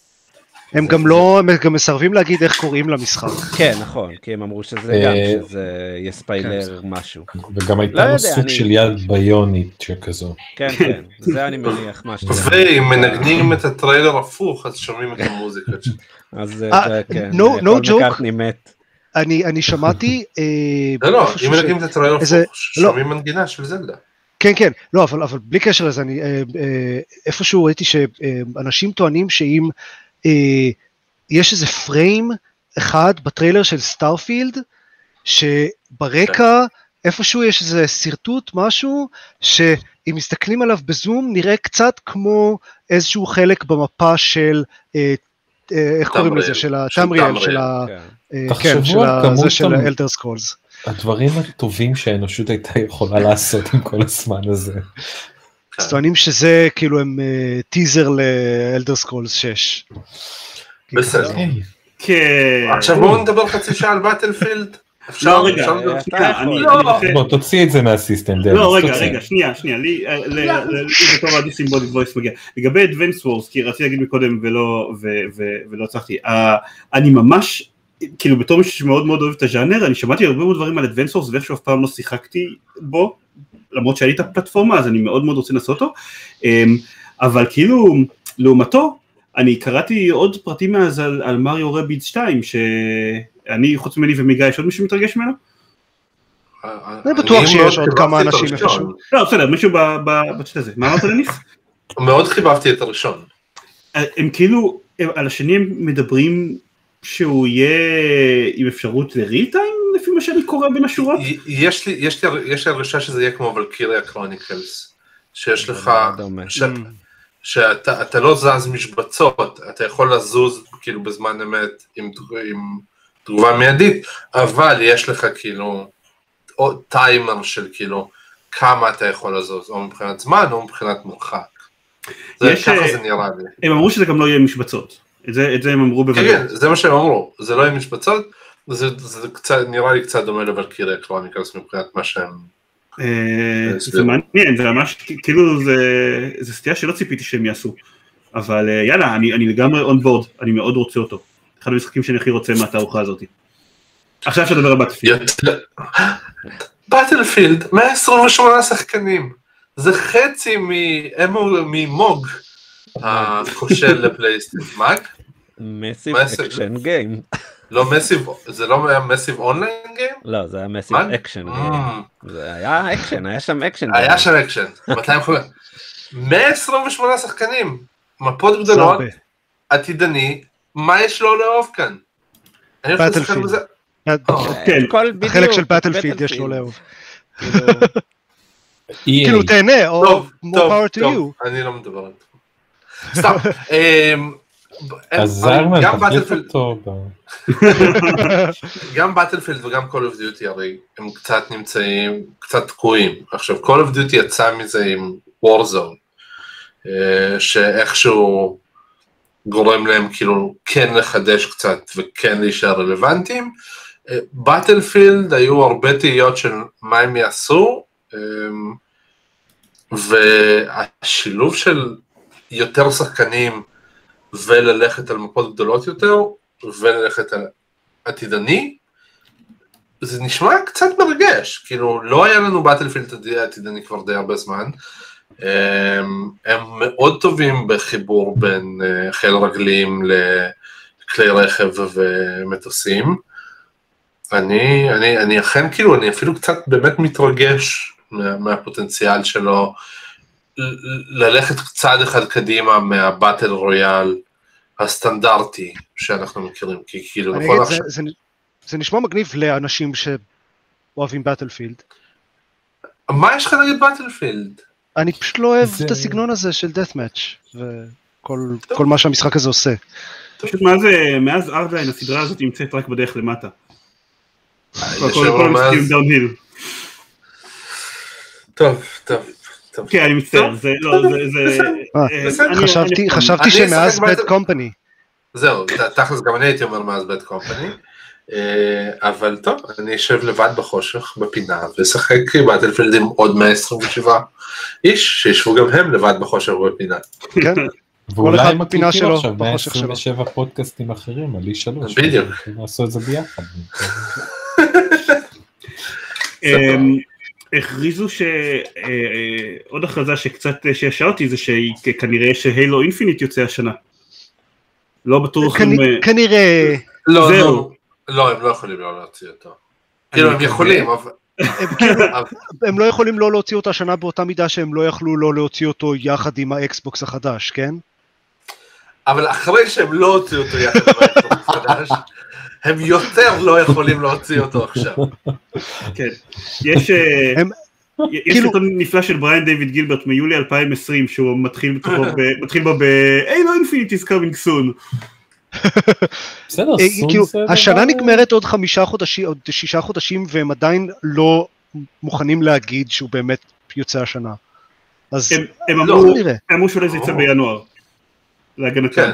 [SPEAKER 2] הם גם לא, הם גם מסרבים להגיד איך קוראים למשחק.
[SPEAKER 5] כן, נכון, כי הם אמרו שזה
[SPEAKER 3] אה,
[SPEAKER 5] גם, שזה יספיילר משהו.
[SPEAKER 3] וגם
[SPEAKER 5] לא
[SPEAKER 3] הייתה
[SPEAKER 5] יודע,
[SPEAKER 3] לו סוג
[SPEAKER 5] אני-
[SPEAKER 3] של יד ביונית שכזו.
[SPEAKER 5] כן, כן, זה אני מניח שזה.
[SPEAKER 4] ואם מנגנים את הטריילר הפוך, אז שומעים את המוזיקה.
[SPEAKER 5] אז
[SPEAKER 2] אה,
[SPEAKER 5] זה, כן,
[SPEAKER 2] no- no
[SPEAKER 5] פול
[SPEAKER 2] joke.
[SPEAKER 5] מקארטני מת.
[SPEAKER 2] אני, אני שמעתי, אה,
[SPEAKER 4] לא, לא, אם מנגנים את הטריילר הפוך, שומעים מנגינה של זלדה.
[SPEAKER 2] כן, כן, לא, אבל, אבל בלי קשר לזה, אני אה, אה, איפשהו ראיתי שאנשים טוענים שאם אה, יש איזה פריים אחד בטריילר של Starfield, שברקע איפשהו יש איזה שרטוט, משהו, שאם מסתכלים עליו בזום נראה קצת כמו איזשהו חלק במפה של, אה, אה, איך קוראים לזה, של
[SPEAKER 4] ה
[SPEAKER 2] Tamriel,
[SPEAKER 4] Tamriel.
[SPEAKER 2] של ה...
[SPEAKER 5] כן.
[SPEAKER 2] אה, כן, של זה של
[SPEAKER 3] ה
[SPEAKER 2] Elder Scrolls.
[SPEAKER 3] הדברים הטובים שהאנושות הייתה יכולה לעשות עם כל הזמן הזה.
[SPEAKER 4] כן.
[SPEAKER 2] אז טוענים שזה כאילו הם אה, טיזר ל Elder Scrolls 6.
[SPEAKER 4] בסדר.
[SPEAKER 1] כן.
[SPEAKER 4] עכשיו בואו נדבר חצי שעה על Battlefield. אפשר,
[SPEAKER 1] לא, רגע,
[SPEAKER 4] אפשר
[SPEAKER 1] רגע. אני
[SPEAKER 4] לא.
[SPEAKER 1] רוצה...
[SPEAKER 3] בוא תוציא את זה מה system.
[SPEAKER 1] לא, רגע. רגע, שנייה, שנייה, לי, אה, בתור ה disembodied voice מגיע. לגבי Advance Wars, כי רציתי להגיד מקודם ולא, הצלחתי, אה, אני ממש, כאילו בתור מישהו שמאוד מאוד אוהב את הז'אנר, אני שמעתי הרבה מאוד דברים על Advance Wars ואיכשהו אף פעם לא שיחקתי בו, למרות שהיה לי את הפלטפורמה, אז אני מאוד מאוד רוצה לנסות אותו, אמ, אבל כאילו, לעומתו, אני קראתי עוד פרטים מאז על, על מריו רביד 2, שאני, חוץ ממני ומיגה, יש עוד מישהו מתרגש ממנו?
[SPEAKER 2] אני בטוח
[SPEAKER 4] מאוד
[SPEAKER 2] שיש עוד כמה אנשים. איפשהו.
[SPEAKER 1] לא, בסדר, מישהו ב- ב- בצ'אט הזה. מה אמרת דניס?
[SPEAKER 4] מאוד חיבבתי את הראשון.
[SPEAKER 1] הם כאילו, על השני הם מדברים שהוא יהיה עם אפשרות לריל טיים, לפי מה שאני קורא בין השורות?
[SPEAKER 4] יש לי, יש לי, יש לי הרגשה שזה יהיה כמו ולקיריה קרוניקלס, שיש לך. ש- שאתה אתה לא זז משבצות, אתה יכול לזוז כאילו בזמן אמת עם, עם תגובה מיידית, אבל יש לך כאילו טיימר של כאילו כמה אתה יכול לזוז, או מבחינת זמן או מבחינת מרחק. זה,
[SPEAKER 1] יש,
[SPEAKER 4] ככה
[SPEAKER 1] אה,
[SPEAKER 4] זה נראה לי.
[SPEAKER 1] הם אמרו שזה גם לא יהיה משבצות. את זה, את זה הם אמרו
[SPEAKER 4] כן,
[SPEAKER 1] בוודאות.
[SPEAKER 4] כן, זה מה שהם אמרו, זה לא יהיה משבצות, זה, זה קצת, נראה לי קצת דומה לוולקיריה קרוניקלס מבחינת מה שהם...
[SPEAKER 1] אה, זה
[SPEAKER 4] הסבירו.
[SPEAKER 1] מעניין, זה ממש, כאילו זה, זה סטייה שלא ציפיתי שהם יעשו. אבל אה, יאללה, אני, אני לגמרי און בורד, אני מאוד רוצה אותו. אחד המשחקים שאני הכי רוצה מהתערוכה הזאת. עכשיו אפשר לדבר על.
[SPEAKER 4] יותר... באטלפילד, 128 שחקנים, זה חצי ממוג הכושל לפלייסטיישן. מה? Massive?
[SPEAKER 5] Action Game.
[SPEAKER 4] לא massive, זה לא היה massive online game?
[SPEAKER 5] לא, זה היה Massive?
[SPEAKER 4] Action
[SPEAKER 5] Game. זה היה אקשן, היה שם אקשן.
[SPEAKER 4] היה שם אקשן, 250. 128 שחקנים, מפות גדולות. עתידני, מה יש לו לאהוב כאן? אני לשחק
[SPEAKER 2] Battlefield.
[SPEAKER 4] בזה.
[SPEAKER 1] כן,
[SPEAKER 2] החלק של Battlefield יש לו. לאהוב.
[SPEAKER 5] כאילו.
[SPEAKER 2] כאילו תהנה, או more power to you.
[SPEAKER 4] טוב, אני לא מדבר על זה. סתם. אמ,
[SPEAKER 3] אז
[SPEAKER 4] אני-
[SPEAKER 3] זרמן,
[SPEAKER 4] גם
[SPEAKER 3] תחליף
[SPEAKER 4] Battlefield-
[SPEAKER 3] אותו. ב-
[SPEAKER 4] גם באטלפילד וגם Call of Duty הרי הם קצת נמצאים, קצת תקועים. עכשיו Call of Duty יצא מזה עם Warzone, אה, שאיכשהו גורם להם כאילו כן לחדש קצת וכן להישאר רלוונטיים. באטלפילד היו הרבה תהיות של מה הם יעשו, אה, והשילוב של יותר שחקנים וללכת על מפות גדולות יותר, וללכת על עתידני, זה נשמע קצת מרגש, כאילו לא היה לנו באטלפילד עתידני כבר די הרבה זמן, הם, הם מאוד טובים בחיבור בין אה, חיל רגלים לכלי רכב ומטוסים. אני, אני, אני אכן כאילו, אני אפילו קצת באמת מתרגש מה, מהפוטנציאל שלו ללכת צעד אחד קדימה מהבטל רויאל הסטנדרטי שאנחנו מכירים, כי כאילו
[SPEAKER 2] אני
[SPEAKER 4] נכון
[SPEAKER 2] אגיד, זה-
[SPEAKER 4] עכשיו,
[SPEAKER 2] זה- זה נשמע מגניב לאנשים שאוהבים באטלפילד.
[SPEAKER 4] מה יש לך נגד באטלפילד?
[SPEAKER 2] אני פשוט לא אוהב
[SPEAKER 3] זה-
[SPEAKER 2] את הסגנון הזה של death match וכל מה שהמשחק הזה עושה.
[SPEAKER 1] פשוט מאז, אה, מאז ארדליין הסדרה הזאת נמצאת רק בדרך למטה. דאונהיל.
[SPEAKER 4] טוב, טוב, טוב.
[SPEAKER 1] כן, אני מצטער, זה לא, זה,
[SPEAKER 2] חשבתי שמאז
[SPEAKER 4] באטל-
[SPEAKER 2] company.
[SPEAKER 4] זהו, תכלס גם אני הייתי אומר מאז בית קומפני, אה, אבל טוב, אני אשב לבד בחושך בפינה ואשחק באטלפילד עם עוד 127 איש שישבו גם הם לבד בחושך בפינה.
[SPEAKER 2] כן,
[SPEAKER 3] ואולי מקליטים
[SPEAKER 2] שלו,
[SPEAKER 3] עכשיו
[SPEAKER 2] בחושך שלו.
[SPEAKER 3] 127 פודקאסטים אחרים על איש שלוש.
[SPEAKER 4] בדיוק.
[SPEAKER 3] נעשו את זה ביחד.
[SPEAKER 1] הכריזו ש... אה, אה, עוד הכרזה שקצת אה, שעשעה אותי זה שכנראה שהיילו אינפיניט יוצא השנה. לא בטוח אם... אה,
[SPEAKER 2] כנ- כנראה,
[SPEAKER 4] לא,
[SPEAKER 1] זהו.
[SPEAKER 4] לא, לא, הם לא יכולים לא להוציא אותו. כאילו, הם. יכולים, אבל...
[SPEAKER 2] הם כאילו, הם לא יכולים לא להוציא אותו השנה באותה מידה שהם לא יכלו לא להוציא אותו יחד עם האקסבוקס החדש, כן?
[SPEAKER 4] אבל אחרי שהם לא הוציאו אותו יחד עם האקסבוקס החדש, הם יותר לא יכולים להוציא אותו עכשיו.
[SPEAKER 1] כן. יש... אה, יש
[SPEAKER 2] כאילו-
[SPEAKER 1] סרטון נפלא של בריאן דיוויד גילברט מיולי 2020 שהוא מתחיל ב- בו ב... Halo Infinite is coming soon.
[SPEAKER 3] בסדר,
[SPEAKER 2] אה,
[SPEAKER 3] soon
[SPEAKER 2] כאילו,
[SPEAKER 3] זה
[SPEAKER 2] השנה נגמרת עוד חמישה חודשים, עוד שישה חודשים, והם עדיין לא מוכנים להגיד שהוא באמת יוצא השנה. אז
[SPEAKER 1] הם-
[SPEAKER 4] לא,
[SPEAKER 1] אמרו שאולי זה יצא
[SPEAKER 4] או.
[SPEAKER 1] בינואר. להגנתם.
[SPEAKER 4] כן.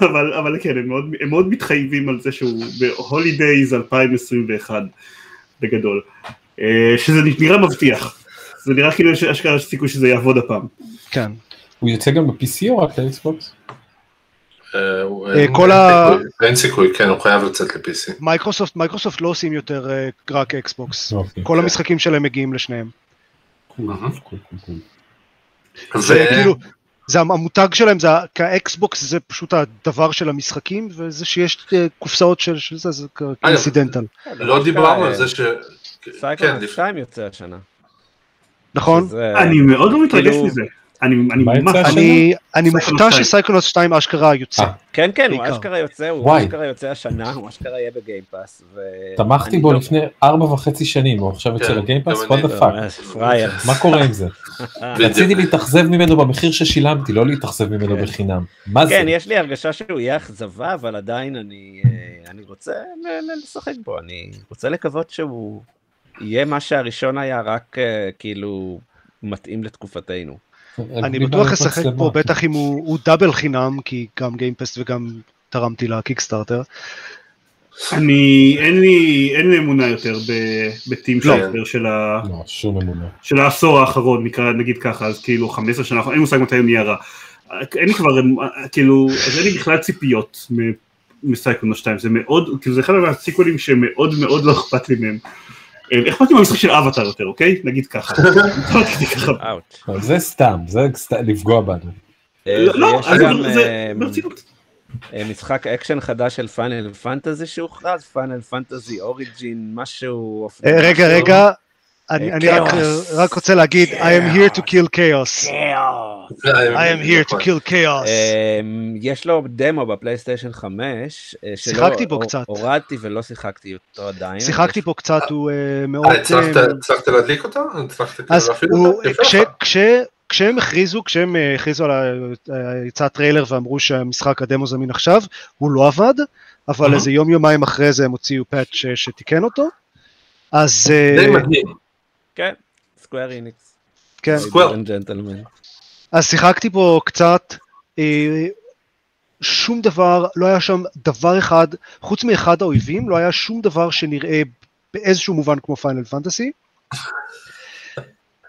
[SPEAKER 1] אבל אבל כן הם מאוד הם מאוד מתחייבים על זה שהוא ב holidays 2021. בגדול, אה, שזה נראה מבטיח, זה נראה כאילו יש אשכרה סיכוי שזה יעבוד הפעם.
[SPEAKER 2] כן.
[SPEAKER 3] הוא יוצא גם ב-PC או רק לאקסבוקס?
[SPEAKER 4] אה,
[SPEAKER 2] אה,
[SPEAKER 4] אין-
[SPEAKER 2] כל ה-
[SPEAKER 4] סיכוי, אין סיכוי, כן, הוא חייב לצאת ל-PC.
[SPEAKER 2] מייקרוסופט, מייקרוסופט לא עושים יותר רק אקסבוקס. כל המשחקים שלהם מגיעים לשניהם. זה כאילו, זה המותג שלהם, זה ה- כאקסבוקס זה פשוט הדבר של המשחקים, וזה שיש אה, קופסאות של של זה, זה כ incidental.
[SPEAKER 4] לא דיברנו על זה ש... כן,
[SPEAKER 5] סייקלון
[SPEAKER 4] לפ-
[SPEAKER 5] 2 יוצא השנה.
[SPEAKER 2] נכון?
[SPEAKER 1] אני מאוד לא מתרגש
[SPEAKER 5] כאילו-
[SPEAKER 1] מזה, אני ממש?
[SPEAKER 2] אני מופתע
[SPEAKER 1] 2.
[SPEAKER 2] שסייקלונוס 2 אשכרה יוצא.
[SPEAKER 3] אה.
[SPEAKER 5] כן, כן, הוא. אשכרה יוצא, הוא. אשכרה יוצא השנה, הוא אשכרה יהיה בגיימפאס.
[SPEAKER 3] תמכתי בו לפני ארבע וחצי שנים, הוא עכשיו יוצא
[SPEAKER 4] כן,
[SPEAKER 3] לגיימפאס, what the fuck,
[SPEAKER 5] פראייר.
[SPEAKER 3] מה קורה עם זה? רציתי להתאכזב ממנו במחיר ששילמתי, לא להתאכזב ממנו
[SPEAKER 5] כן.
[SPEAKER 3] בחינם. מה זה?
[SPEAKER 5] כן, יש לי הרגשה שהוא יהיה אכזבה, אבל עדיין אני, אה, אני רוצה לשחק בו, אני רוצה לקוות שהוא יהיה מה שהראשון היה, רק אה, כאילו מתאים לתקופתנו.
[SPEAKER 2] אני בטוח אשחק פה. בטח אם הוא דאבל חינם, כי גם גיימפסט וגם תרמתי לקיקסטארטר.
[SPEAKER 1] אני, אין לי, אין לי אמונה יותר ב- בטים
[SPEAKER 4] לא.
[SPEAKER 1] שייפר של ה...
[SPEAKER 3] לא.
[SPEAKER 1] של העשור האחרון, נקרא, נגיד ככה, אז כאילו 15 שנה, אין לי מושג מתי הוא נהיה רע. אין לי כבר, כאילו, אז אין לי בכלל ציפיות מ- מסייקלונו 2, זה מאוד, כאילו זה אחד מהסיקוולים שמאוד מאוד לא אכפת לי מהם. אה, אכפת לי מהמשחק של אבטאר יותר, אוקיי? נגיד ככה.
[SPEAKER 3] זה סתם, זה לפגוע בנו.
[SPEAKER 5] אה,
[SPEAKER 1] לא,
[SPEAKER 5] גם
[SPEAKER 1] זה,
[SPEAKER 5] אה,
[SPEAKER 1] ברצינות.
[SPEAKER 5] משחק אקשן חדש של Final Fantasy שהוכרז, Final Fantasy Origin, משהו...
[SPEAKER 2] רגע, רגע, אני אני רק- רוצה להגיד, I am here to kill chaos.
[SPEAKER 5] Chaos.
[SPEAKER 2] I am here to kill chaos.
[SPEAKER 5] אמ, יש לו דמו בפלייסטיישן 5, אה,
[SPEAKER 2] שיחקתי בו קצת.
[SPEAKER 5] הורדתי ולא שיחקתי אותו עדיין.
[SPEAKER 2] שיחקתי פה קצת, הוא אה, מאוד...
[SPEAKER 4] אה, הצלחת-
[SPEAKER 2] אה,
[SPEAKER 4] להדליק אותו?
[SPEAKER 2] אז כשהם הכריזו, כשהם אה, הכריזו על ה- אה, יצא הטריילר ואמרו שהמשחק הדמו זמין עכשיו, הוא לא עבד, אבל. איזה יום יומיים אחרי זה הם הוציאו פאץ' שתיקן אותו. אז אה,
[SPEAKER 4] די מדהים.
[SPEAKER 5] כן, סקוויר איניקס.
[SPEAKER 2] כן.
[SPEAKER 5] ג'נטלמן.
[SPEAKER 2] אז שיחקתי בו קצת, אה, שום דבר, לא היה שם דבר אחד, חוץ מאחד האויבים, לא היה שום דבר שנראה באיזשהו מובן כמו Final Fantasy.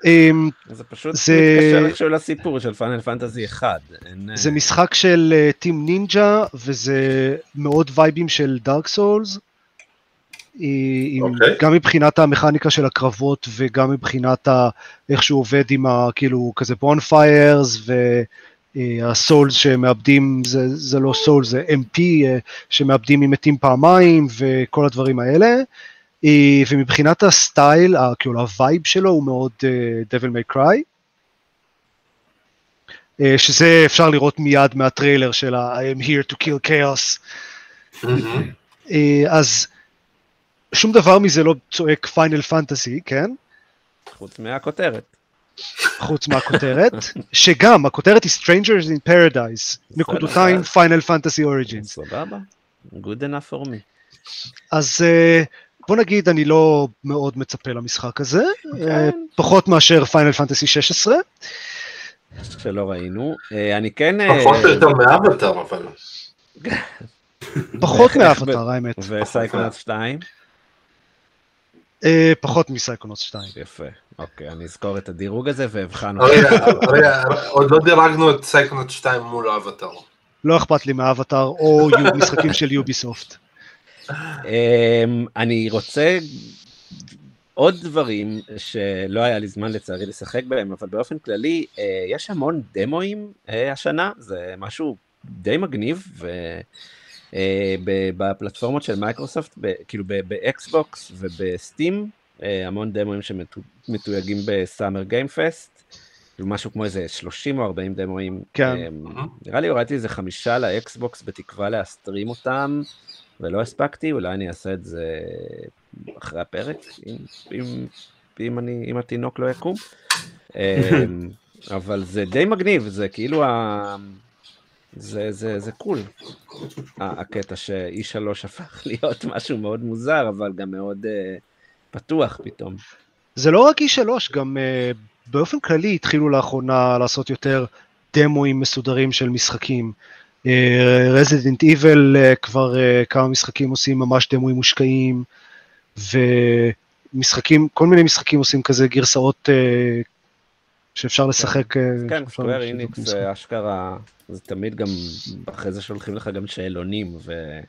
[SPEAKER 2] אמ,
[SPEAKER 5] זה פשוט
[SPEAKER 2] זה-
[SPEAKER 5] מתקשר איכשהו לסיפור של Final Fantasy 1. אין, אה,
[SPEAKER 2] זה משחק של Team Ninja, וזה מאוד וייבים של Dark Souls.
[SPEAKER 4] אוקיי.
[SPEAKER 2] גם מבחינת המכניקה של הקרבות וגם מבחינת ה, איך שהוא עובד עם ה, כאילו כזה bonfires וה souls שמאבדים, זה, זה לא souls, זה MP אה, שמאבדים אם מתים פעמיים וכל הדברים האלה. אה, ומבחינת ה style, כאילו ה vibe שלו הוא מאוד אה, Devil May Cry. אה, שזה אפשר לראות מיד מהטריילר של ה- I am here to kill chaos. אה, אז שום דבר מזה לא צועק Final Fantasy, כן?
[SPEAKER 5] חוץ מהכותרת.
[SPEAKER 2] חוץ מהכותרת, שגם הכותרת היא Strangers in Paradise, נקודותיים Final Fantasy Origins.
[SPEAKER 5] סבבה. Good enough for me.
[SPEAKER 2] אז אה, בוא נגיד אני לא מאוד מצפה למשחק הזה, אה,
[SPEAKER 5] כן.
[SPEAKER 2] פחות מאשר Final Fantasy 16,
[SPEAKER 5] שלא ראינו. אה, אני כן... אה,
[SPEAKER 4] פחות או יותר מאבטר, אבל.
[SPEAKER 2] פחות מאבטר האמת,
[SPEAKER 5] וסייקונאוט 2.
[SPEAKER 2] אה, פחות מסייקונוס 2.
[SPEAKER 5] יפה. אוקיי, אני אזכור את הדירוג הזה ואבחן אותו.
[SPEAKER 4] רגע, רגע, עוד לא דירגנו את סייקונוט 2 מול האבטר.
[SPEAKER 2] לא אכפת לי מאבטר או משחקים של יוביסופט.
[SPEAKER 5] אמ, אני רוצה עוד דברים שלא היה לי זמן לצערי לשחק בהם, אבל באופן כללי, אה, יש המון דמואים אה, השנה, זה משהו די מגניב, ובפלטפורמות של מייקרוסופט, ב- כאילו ב- באקסבוקס וב Steam, אה, המון דמואים שמתויגים ב Summer Game Fest, כאילו משהו כמו איזה 30 או 40 דמואים.
[SPEAKER 2] כן.
[SPEAKER 5] אמ, נראה לי הורדתי איזה חמישה לאקסבוקס בתקווה להסטרים אותם. ולא הספקתי, אולי אני אעשה את זה אחרי הפרק, אם, אם, אם, אני, אם התינוק לא יקום. אבל זה די מגניב, זה כאילו ה... זה, זה, זה קול, הקטע ש-E3 הפך להיות משהו מאוד מוזר, אבל גם מאוד uh, פתוח פתאום.
[SPEAKER 2] זה לא רק E3, גם uh, באופן כללי התחילו לאחרונה לעשות יותר דמואים מסודרים של משחקים. רזידנט איבל כבר uh, כמה משחקים עושים ממש דמואים מושקעים, משחקים, כל מיני משחקים עושים כזה גרסאות אה, שאפשר לשחק. אה,
[SPEAKER 5] כן, סקוויר איניקס. זה אשכרה, זה תמיד גם, אחרי זה שולחים לך גם שאלונים, ו...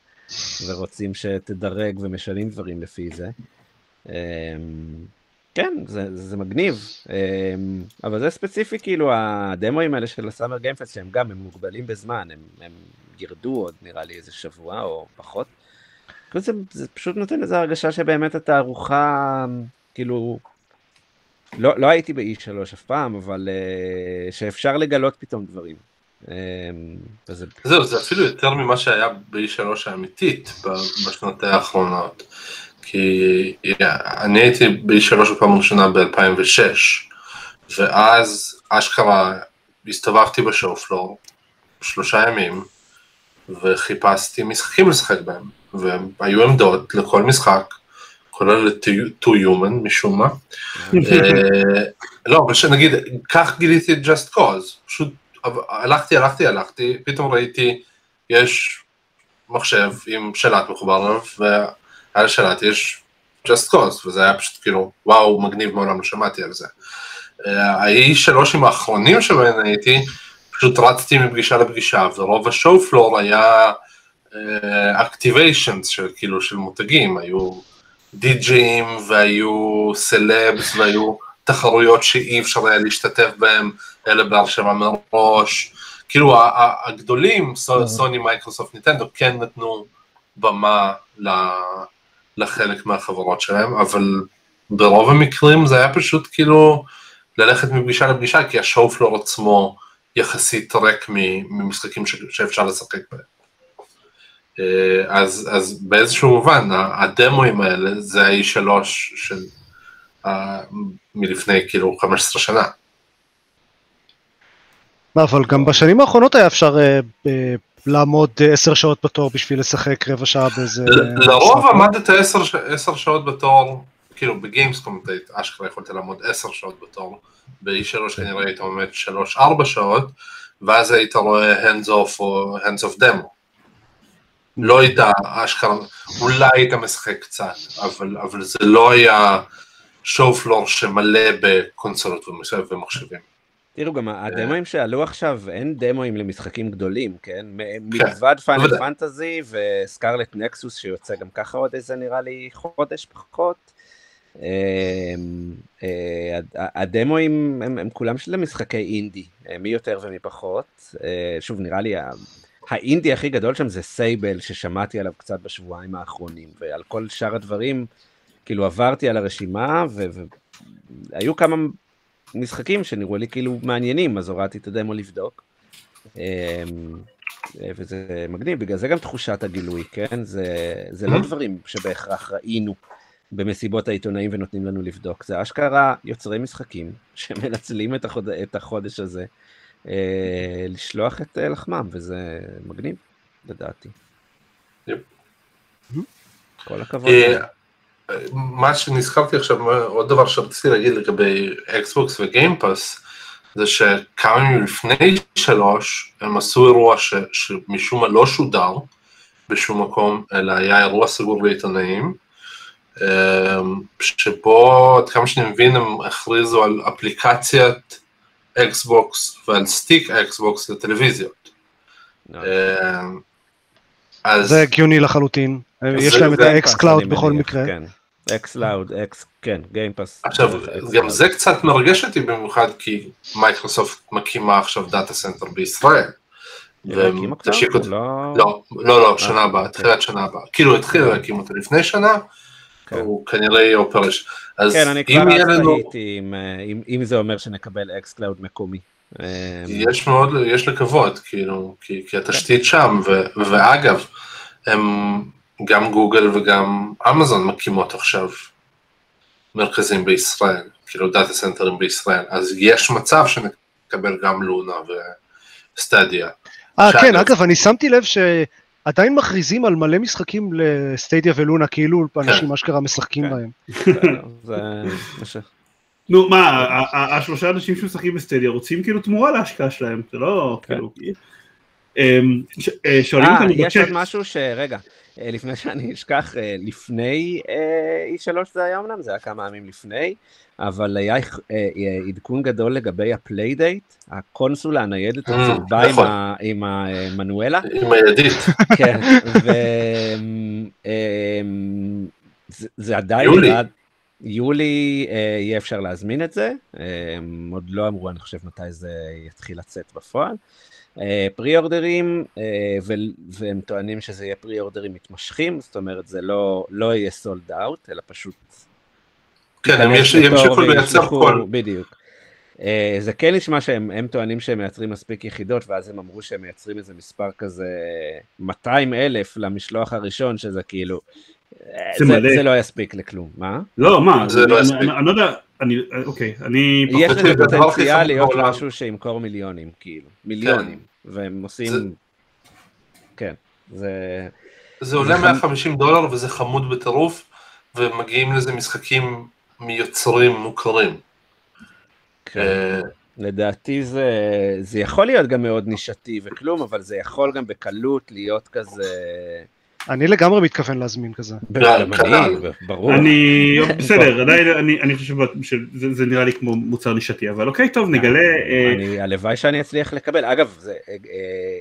[SPEAKER 5] ורוצים שתדרג ומשנים דברים לפי זה. אמ, כן, זה, זה מגניב, אמ, אבל זה ספציפי, כאילו, הדמוים האלה של הסאמר גיימפס, שהם גם, הם מוגבלים בזמן, הם, הם ירדו עוד נראה לי איזה שבוע או פחות. זה, זה פשוט נותן איזו הרגשה שבאמת התערוכה, כאילו, לא, לא הייתי ב-E3 אף פעם, אבל uh, שאפשר לגלות פתאום דברים. Um, וזה,
[SPEAKER 4] זהו, זה אפילו יותר ממה שהיה ב-E3 האמיתית ב- בשנות האחרונות. כי אני הייתי ב-E3 בפעם ראשונה ב-2006, ואז אשכרה הסתובבתי בשואו פלור שלושה ימים, וחיפשתי משחקים לשחק בהם, והיו עמדות לכל משחק, כולל ל-To Human משום מה. אה, לא, אבל שנגיד, כך גיליתי את Just Cause, פשוט הלכתי, הלכתי, הלכתי, פתאום ראיתי, יש מחשב עם שלט מחובר אליו, ועל השלט יש Just Cause, וזה היה פשוט כאילו, וואו, מגניב, מעולם לא שמעתי על זה. האיש שלושים האחרונים שבהם הייתי, פשוט רצתי מפגישה לפגישה, ורוב השואו פלור היה activations של כאילו של מותגים, היו די-ג'ים והיו סלבס והיו תחרויות שאי אפשר היה להשתתף בהם, אלא בהרשמה מראש. כאילו הגדולים, סו- סוני, מייקרוסופט, נינטנדו, כן נתנו במה לחלק מהחברות שלהם, אבל ברוב המקרים זה היה פשוט כאילו ללכת מפגישה לפגישה, כי ה show floor עצמו יחסית ריק ממשחקים שאפשר לשחק בהם. אה, אז, אז באיזשהו מובן, הדמוים האלה זה ה-E3 של, מלפני כאילו 15 שנה.
[SPEAKER 2] אבל גם בשנים האחרונות היה אפשר אה, לעמוד עשר שעות בתור בשביל לשחק רבע שעה באיזה...
[SPEAKER 4] לרוב. עמדת 10 ש- 10 שעות בתור, כאילו בגיימסקום אתה אשכרה יכולת לעמוד 10 שעות בתור, ב-E3 כנראה היית עומד 3-4 שעות, ואז היית רואה hands off או hands off demo. לא היית אשכרה, אולי היית משחק קצת, אבל, אבל זה לא היה שואו פלור שמלא בקונסולות ומחשבים.
[SPEAKER 5] תראו, גם הדמוים שעלו עכשיו, אין דמוים למשחקים גדולים, כן?
[SPEAKER 4] כן,
[SPEAKER 5] מלבד פיינל. פנטזי וסקרלט נקסוס שיוצא גם ככה עוד איזה נראה לי חודש פחות. אמ, אה, הד- הדמוים הם, כולם של משחקי אינדי, אה, מי יותר ומי פחות. אה, שוב, נראה לי האינדי הכי גדול שם זה סייבל, ששמעתי עליו קצת בשבועיים האחרונים, ועל כל שאר הדברים, כאילו עברתי על הרשימה, והיו כמה משחקים שנראו לי כאילו מעניינים, אז הורדתי את הדמו לבדוק. אמ, וזה מגניב, בגלל זה גם תחושת הגילוי, כן? זה, זה לא דברים שבהכרח ראינו במסיבות העיתונאים ונותנים לנו לבדוק, זה אשכרה יוצרי משחקים שמנצלים את, החוד... את החודש הזה לשלוח את אה, לחמם, וזה מגניב, לדעתי. כל הכבוד.
[SPEAKER 4] אה, מה שנזכרתי עכשיו, עוד דבר שרציתי להגיד לגבי אקסבוקס וגיימפאס, זה שכמה ימים לפני שלוש, הם עשו אירוע ש, שמשום מה לא שודר בשום מקום, אלא היה אירוע סגור לעיתונאים, אה, שבו, עד כמה שאני מבין, הם הכריזו על אפליקציית אקסבוקס ועל stick אקסבוקס לטלוויזיות. אה, אז...
[SPEAKER 2] זה הגיוני לחלוטין. יש להם את ה xCloud בכל מקרה.
[SPEAKER 5] כן, xCloud, אקס, כן, Game Pass.
[SPEAKER 4] עכשיו, גם זה קצת מרגש אותי במיוחד כי מייקרוסופט מקימה עכשיו data center בישראל.
[SPEAKER 5] לא...
[SPEAKER 4] לא, לא, לא, שנה
[SPEAKER 5] אה,
[SPEAKER 4] הבאה,
[SPEAKER 5] אוקיי.
[SPEAKER 4] תחילת שנה הבאה. כאילו התחיל להקים אותו לפני שנה,
[SPEAKER 5] כן.
[SPEAKER 4] הוא כנראה יהיה אופרש. אז
[SPEAKER 5] כן, אני
[SPEAKER 4] אם
[SPEAKER 5] כבר אז
[SPEAKER 4] לנו,
[SPEAKER 5] אם, אה, אם, אם זה אומר שנקבל xCloud מקומי. אה,
[SPEAKER 4] יש מאוד, יש לקוות, כאילו, כי, כי התשתית שם, ו, ואגב, הם, גם גוגל וגם אמזון מקימות עכשיו מרכזים בישראל, כאילו data center ים בישראל, אז יש מצב שנקבל גם Luna וסטדיה.
[SPEAKER 2] אה, כן, אגב, אני שמתי לב שעדיין מכריזים על מלא משחקים לסטדיה ולונה, כאילו אנשים אשכרה משחקים
[SPEAKER 5] כן.
[SPEAKER 2] בהם.
[SPEAKER 1] נו, מה, השלושה אנשים שמשחקים בסטדיה רוצים כאילו תמורה להשקעה שלהם, זה לא
[SPEAKER 5] כן.
[SPEAKER 1] כאילו... אמ, ש- אה, שואלים
[SPEAKER 5] אה,
[SPEAKER 1] אותנו
[SPEAKER 5] יש עוד
[SPEAKER 1] בצ'אט,
[SPEAKER 5] משהו ש... רגע, לפני שאני אשכח, אה, לפני E3 זה היה אמנם, זה היה כמה ימים לפני, אבל היה עדכון גדול לגבי ה Playdate, הקונסולה הניידת הצהובה
[SPEAKER 4] נכון.
[SPEAKER 5] עם המנואלה.
[SPEAKER 4] עם הידית.
[SPEAKER 5] כן, וזה עדיין...
[SPEAKER 4] יולי.
[SPEAKER 5] יולי אה, יהיה אפשר להזמין את זה, אה, עוד לא אמרו, אני חושב, מתי זה יתחיל לצאת בפועל. אה, pre-order ים, אה, ו- והם טוענים שזה יהיה pre-order ים מתמשכים, זאת אומרת, זה לא, לא יהיה sold out, אלא פשוט...
[SPEAKER 4] כן, הם ימשיכו לייצר כל.
[SPEAKER 5] בדיוק. אה, זה כן נשמע שהם הם טוענים שהם מייצרים מספיק יחידות, ואז הם אמרו שהם מייצרים איזה מספר כזה 200 אלף למשלוח הראשון, שזה כאילו... אה,
[SPEAKER 1] זה
[SPEAKER 5] זה,
[SPEAKER 1] מלא.
[SPEAKER 5] זה לא יספיק לכלום, מה?
[SPEAKER 1] לא, מה,
[SPEAKER 4] זה
[SPEAKER 1] אני-
[SPEAKER 4] לא
[SPEAKER 1] אני-
[SPEAKER 4] יספיק.
[SPEAKER 1] אני אני לא יודע, אני, אוקיי, אני...
[SPEAKER 5] יש
[SPEAKER 1] פחות-
[SPEAKER 4] זה
[SPEAKER 5] לזה פוטנציאל להיות
[SPEAKER 4] בעולם.
[SPEAKER 5] משהו שימכור מיליונים, כאילו. מיליונים. והם עושים...
[SPEAKER 4] זה-
[SPEAKER 5] כן, זה...
[SPEAKER 4] זה עולה
[SPEAKER 5] חמ-
[SPEAKER 4] 150 דולר וזה חמוד בטירוף, ומגיעים לזה משחקים מיוצרים מוכרים.
[SPEAKER 5] כן.
[SPEAKER 4] אה,
[SPEAKER 5] לדעתי זה, זה יכול להיות גם מאוד נישתי וכלום, אבל זה יכול גם בקלות להיות כזה...
[SPEAKER 2] אני לגמרי מתכוון להזמין כזה.
[SPEAKER 4] כנ"ל.
[SPEAKER 5] אני, ברור.
[SPEAKER 1] אני, בסדר, עדיין, אני אני חושב שזה זה נראה לי כמו מוצר נישתי, אבל אוקיי, טוב, נגלה, אה,
[SPEAKER 5] הלוואי שאני אצליח לקבל. אגב, זה אה, אה,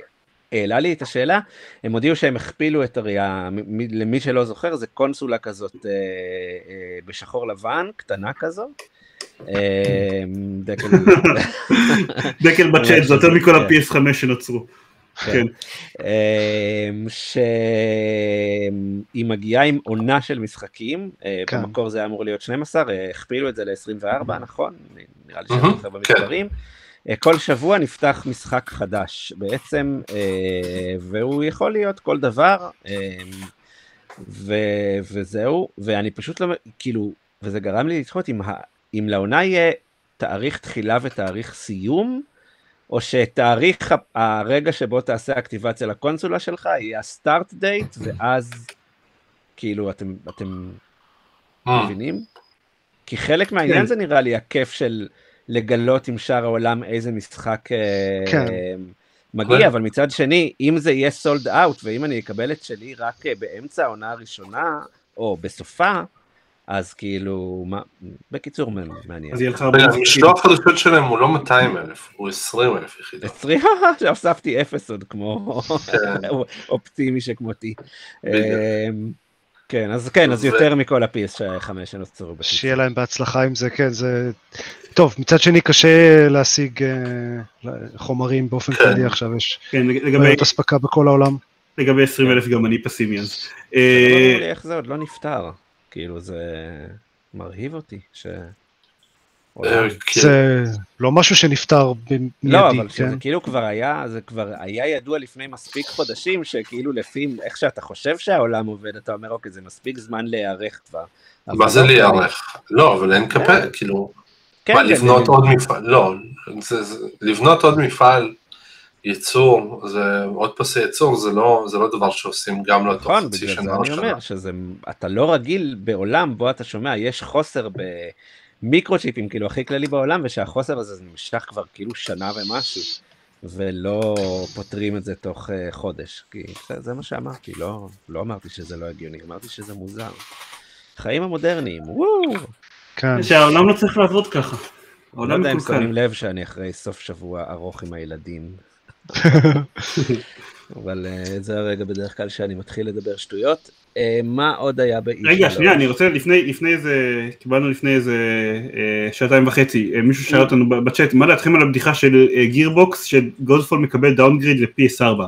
[SPEAKER 5] העלה לי את השאלה, הם הודיעו שהם הכפילו את הראייה, למי שלא זוכר, זה קונסולה כזאת אה, אה, בשחור לבן, קטנה כזו. אה, דקל,
[SPEAKER 1] דקל בצ'אט, זה יותר מכל
[SPEAKER 5] כן.
[SPEAKER 1] ה-PS5 שנוצרו. כן.
[SPEAKER 5] אמ, שהיא מגיעה עם עונה של משחקים, אה,
[SPEAKER 2] כן.
[SPEAKER 5] במקור זה היה אמור להיות 12, אה, הכפילו את זה ל-24, נכון? נראה לי שאני
[SPEAKER 4] מהמם,
[SPEAKER 5] זוכר במספרים. אה, כל שבוע נפתח משחק חדש בעצם, והוא יכול להיות כל דבר, אה, ו- וזהו, ואני פשוט לא, כאילו, וזה גרם לי לתהות אם, ה- אם לעונה יהיה תאריך תחילה ותאריך סיום, או שתאריך הרגע שבו תעשה אקטיבציה לקונסולה שלך יהיה הסטארט דייט, ואז כאילו אתם, אתם
[SPEAKER 4] אה,
[SPEAKER 5] מבינים? כי חלק מהעניין
[SPEAKER 1] כן.
[SPEAKER 5] זה נראה לי הכיף של לגלות עם שאר העולם איזה משחק אה,
[SPEAKER 2] כן.
[SPEAKER 5] מגיע,
[SPEAKER 4] כן.
[SPEAKER 5] אבל מצד שני, אם זה יהיה סולד אאוט, ואם אני אקבל את שלי רק אה, באמצע העונה הראשונה, או בסופה, אז כאילו, מה, בקיצור, מעניין.
[SPEAKER 1] אז יהיה לך הרבה.
[SPEAKER 4] המשלוח הראשון שלהם הוא לא 200 אלף, הוא 20 אלף יחידות.
[SPEAKER 5] 20, שהוספתי אפס עוד כמו
[SPEAKER 4] כן.
[SPEAKER 5] אופטימי שכמותי. אמ, כן, אז כן, אז יותר מכל ה-PS5 שנוצרו.
[SPEAKER 2] שיהיה להם בהצלחה עם זה, כן, זה... טוב, מצד שני קשה להשיג אה, חומרים באופן
[SPEAKER 4] כן.
[SPEAKER 2] כללי עכשיו, יש
[SPEAKER 1] כן,
[SPEAKER 2] בעיות אספקה בכל העולם.
[SPEAKER 1] לגבי 20 אלף גם אני פסימי אז.
[SPEAKER 5] לא
[SPEAKER 1] אה,
[SPEAKER 5] איך זה עוד לא נפתר. כאילו, זה מרהיב אותי ש...
[SPEAKER 4] אה, כן.
[SPEAKER 2] זה לא משהו שנפתר
[SPEAKER 5] לא,
[SPEAKER 2] במיידי,
[SPEAKER 5] אבל
[SPEAKER 2] כן?
[SPEAKER 5] שזה כאילו כבר היה, זה כבר היה ידוע לפני מספיק חודשים, שכאילו לפי איך שאתה חושב שהעולם עובד, אתה אומר, אוקיי, זה מספיק זמן להיערך כבר.
[SPEAKER 4] מה זה
[SPEAKER 5] לא,
[SPEAKER 4] להיערך? לא, אבל אין קפה, כאילו,
[SPEAKER 5] כן,
[SPEAKER 4] מה,
[SPEAKER 5] כן,
[SPEAKER 4] לבנות
[SPEAKER 5] זה-
[SPEAKER 4] עוד מפעל? לא, זה- זה- לבנות עוד מפעל ייצור, זה עוד פסי ייצור, זה לא זה לא דבר שעושים גם לא תוך
[SPEAKER 5] נכון,
[SPEAKER 4] חצי
[SPEAKER 5] בגלל זה
[SPEAKER 4] שנה או
[SPEAKER 5] אני
[SPEAKER 4] שנה.
[SPEAKER 5] אומר, שזה, אתה לא רגיל בעולם בו אתה שומע, יש חוסר במיקרו-צ'יפים, כאילו הכי כללי בעולם, ושהחוסר הזה נמשך כבר כאילו שנה ומשהו, ולא פותרים את זה תוך uh, חודש, כי זה, זה מה שאמרתי, לא, לא אמרתי שזה לא הגיוני, אמרתי שזה מוזר. חיים המודרניים, וואו!
[SPEAKER 2] כן.
[SPEAKER 1] שהעולם לא צריך לעבוד ככה.
[SPEAKER 5] לא
[SPEAKER 1] העולם
[SPEAKER 5] יודע אם. שמים לב שאני אחרי סוף שבוע ארוך עם הילדים. אבל uh, זה הרגע בדרך כלל שאני מתחיל לדבר שטויות. Uh, מה עוד היה באי
[SPEAKER 1] רגע, שנייה, אני רוצה, לפני, לפני איזה, קיבלנו לפני איזה אה, שעתיים וחצי, אה, מישהו שאל אותנו בצ'אט, מה דעתכם על הבדיחה של אה, גירבוקס, שגולדפול מקבל דאונגריד ל-PS4?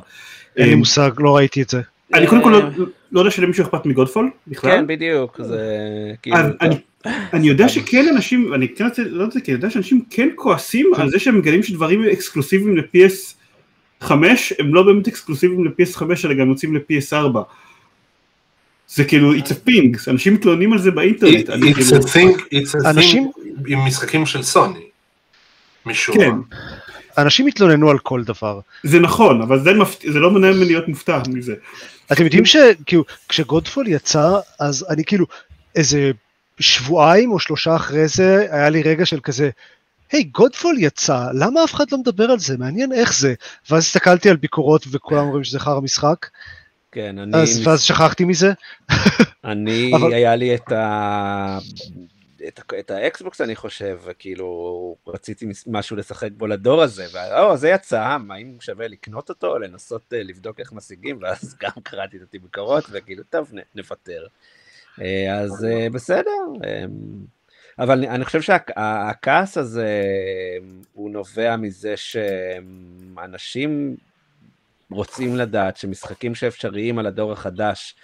[SPEAKER 2] אין לי
[SPEAKER 1] אה,
[SPEAKER 2] מושג, לא ראיתי את זה.
[SPEAKER 1] אני קודם כל לא- לא יודע שלמישהו אכפת מגולדפול בכלל.
[SPEAKER 5] כן, בדיוק, זה כאילו...
[SPEAKER 1] אני, יודע שכן אנשים, אני כן רוצה, לא יודע, כי אני יודע שאנשים כן כועסים על זה שהם מגלים שדברים אקסקלוסיביים ל-PS5 הם לא באמת אקסקלוסיביים ל-PS5 אלא גם יוצאים ל-PS4. זה כאילו, it's a thing, אנשים מתלוננים על זה באינטרנט.
[SPEAKER 4] It's
[SPEAKER 1] כאילו-
[SPEAKER 4] a thing, it's a
[SPEAKER 2] אנשים-
[SPEAKER 4] thing עם משחקים של סוני. משום
[SPEAKER 1] כן.
[SPEAKER 2] אנשים התלוננו על כל דבר.
[SPEAKER 1] זה נכון, אבל זה, מפת... זה לא מונע ממני להיות מופתע מזה.
[SPEAKER 2] אתם יודעים שכאילו, כשגודפול יצא, אז אני כאילו, איזה שבועיים או שלושה אחרי זה, היה לי רגע של כזה, היי, גודפול יצא, למה אף אחד לא מדבר על זה? מעניין איך זה. ואז הסתכלתי על ביקורות וכולם אומרים שזה חרא משחק.
[SPEAKER 5] כן, אני...
[SPEAKER 2] אז, ואז שכחתי מזה.
[SPEAKER 5] אני,
[SPEAKER 2] אבל-
[SPEAKER 5] היה לי את ה... את, את האקסבוקס אני חושב, וכאילו רציתי משהו לשחק בו לדור הזה, ואו, זה יצא, האם שווה לקנות אותו, או לנסות אה, לבדוק איך משיגים, ואז גם קראתי את התמכרות, וכאילו, טוב, נ- נוותר. אה, אז אה, בסדר, אבל אני- אני חושב שהכעס הזה הוא נובע מזה שאנשים רוצים לדעת שמשחקים שאפשריים על הדור החדש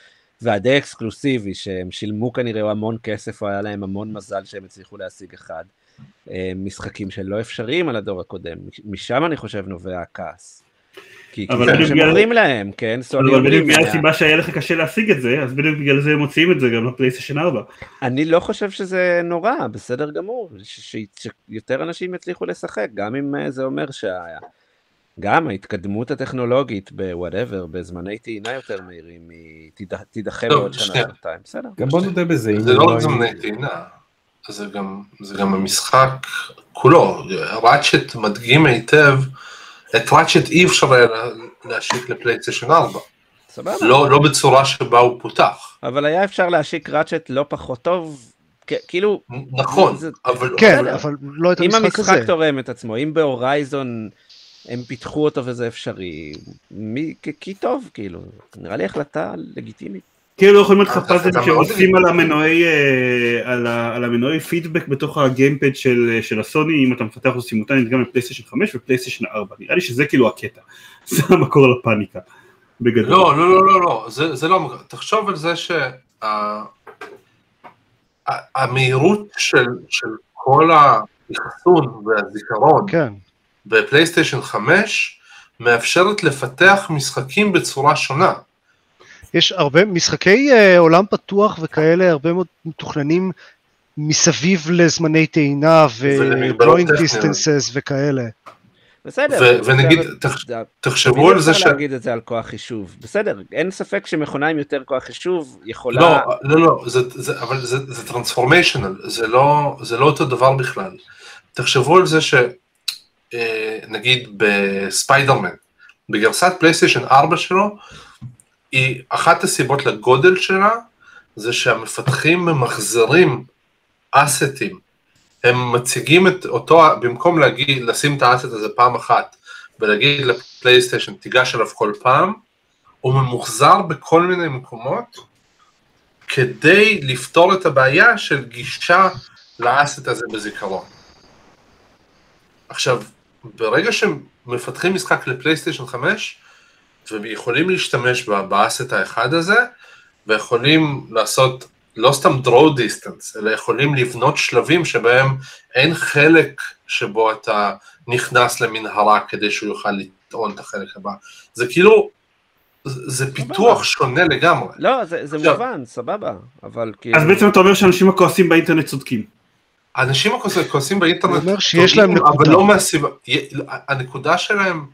[SPEAKER 5] והדי אקסקלוסיבי, שהם שילמו כנראה המון כסף, או היה להם המון מזל שהם הצליחו להשיג אחד, אה, משחקים שלא אפשריים על הדור הקודם. משם אני חושב נובע הכעס. כי שמוכרים להם, כן?
[SPEAKER 1] אבל בדיוק בגלל
[SPEAKER 5] "אה,
[SPEAKER 1] הסיבה שהיה לך קשה להשיג את זה, אז בדיוק בגלל זה הם מוציאים את זה גם לפלייסטיישן 4.
[SPEAKER 5] אני לא חושב שזה נורא, בסדר גמור, שיותר אנשים יצליחו לשחק, גם אם אה, זה אומר שה... גם ההתקדמות הטכנולוגית ב whatever, בזמני טעינה יותר מהירים, היא תיד- תידחה בעוד שנה. שנתיים, בסדר.
[SPEAKER 3] גם בוא נודה בזה,
[SPEAKER 4] זה לא רק
[SPEAKER 3] היינו-
[SPEAKER 4] זמני טעינה, זה גם, זה גם המשחק כולו. ראצ'ט מדגים היטב, את ראצ'ט אי אפשר היה לה- להשיק לפלייסטיישן 4.
[SPEAKER 5] סבבה.
[SPEAKER 4] לא, לא בצורה שבה הוא פותח.
[SPEAKER 5] אבל היה אפשר להשיק ראצ'ט לא פחות טוב, כאילו,
[SPEAKER 4] נכון,
[SPEAKER 5] זה-
[SPEAKER 4] אבל...
[SPEAKER 2] כן,
[SPEAKER 5] בסדר.
[SPEAKER 2] אבל לא את
[SPEAKER 5] אם
[SPEAKER 2] המשחק
[SPEAKER 5] המשחק
[SPEAKER 2] הזה.
[SPEAKER 5] תורם את עצמו, אם בהורייזון הם פיתחו אותו וזה אפשרי, מי, כי- כי טוב, כאילו, נראה לי החלטה לגיטימית.
[SPEAKER 1] כאילו לא יכולים להיות לך
[SPEAKER 4] אתה-
[SPEAKER 1] פאזלים
[SPEAKER 4] אתה מאוד
[SPEAKER 1] שעושים על המנועי אה, על המנועי פידבק בתוך הגיימפד של של הסוני אם אתה מפתח אותו סימולטנית גם לפלייסטיישן 5 ופלייסטיישן 4 נראה לי שזה כאילו הקטע זה המקור לפאניקה בגדול.
[SPEAKER 4] לא, לא, לא, לא, לא, זה, זה לא. תחשוב על זה שהמהירות של, של כל האחסון והזיכרון
[SPEAKER 2] כן.
[SPEAKER 4] בפלייסטיישן 5 מאפשרת לפתח משחקים בצורה שונה.
[SPEAKER 2] יש הרבה משחקי אה, עולם פתוח וכאלה, הרבה מאוד מתוכננים מסביב לזמני טעינה
[SPEAKER 4] טכניות.
[SPEAKER 2] distances וכאלה.
[SPEAKER 5] בסדר.
[SPEAKER 4] ו- ונגיד, תחשבו על זה ש...
[SPEAKER 5] אפשר להגיד את זה על כוח חישוב. בסדר, אין ספק שמכונה עם יותר כוח חישוב יכולה...
[SPEAKER 4] לא, לא, לא, זה, זה, אבל זה, זה טרנספורמיישנל, זה לא, זה לא אותו דבר בכלל. תחשבו על זה שנגיד בספיידרמן, בגרסת פלייסטיישן 4 שלו, היא אחת הסיבות לגודל שלה, זה שהמפתחים ממחזרים אסטים. הם מציגים את אותו, במקום להגיד, לשים את האסט הזה פעם אחת, ולהגיד לפלייסטיישן, תיגש אליו כל פעם, הוא ממוחזר בכל מיני מקומות, כדי לפתור את הבעיה של גישה לאסט הזה בזיכרון. עכשיו, ברגע שמפתחים משחק לפלייסטיישן 5, ויכולים להשתמש באסט האחד הזה, ויכולים לעשות לא סתם draw distance, אלא יכולים לבנות שלבים שבהם אין חלק שבו אתה נכנס למנהרה כדי שהוא יוכל לטעון את החלק הבא. זה כאילו, זה פיתוח שונה לגמרי.
[SPEAKER 5] לא, זה זה
[SPEAKER 4] עכשיו-
[SPEAKER 5] מובן, סבבה, אבל כאילו...
[SPEAKER 1] אז בעצם אתה אומר שאנשים הכועסים באינטרנט צודקים.
[SPEAKER 4] האנשים הכועסים- באינטרנט,
[SPEAKER 2] אומר שיש להם
[SPEAKER 4] טועים, אבל
[SPEAKER 2] נקודה.
[SPEAKER 4] לא מהסיבה, הנקודה שלהם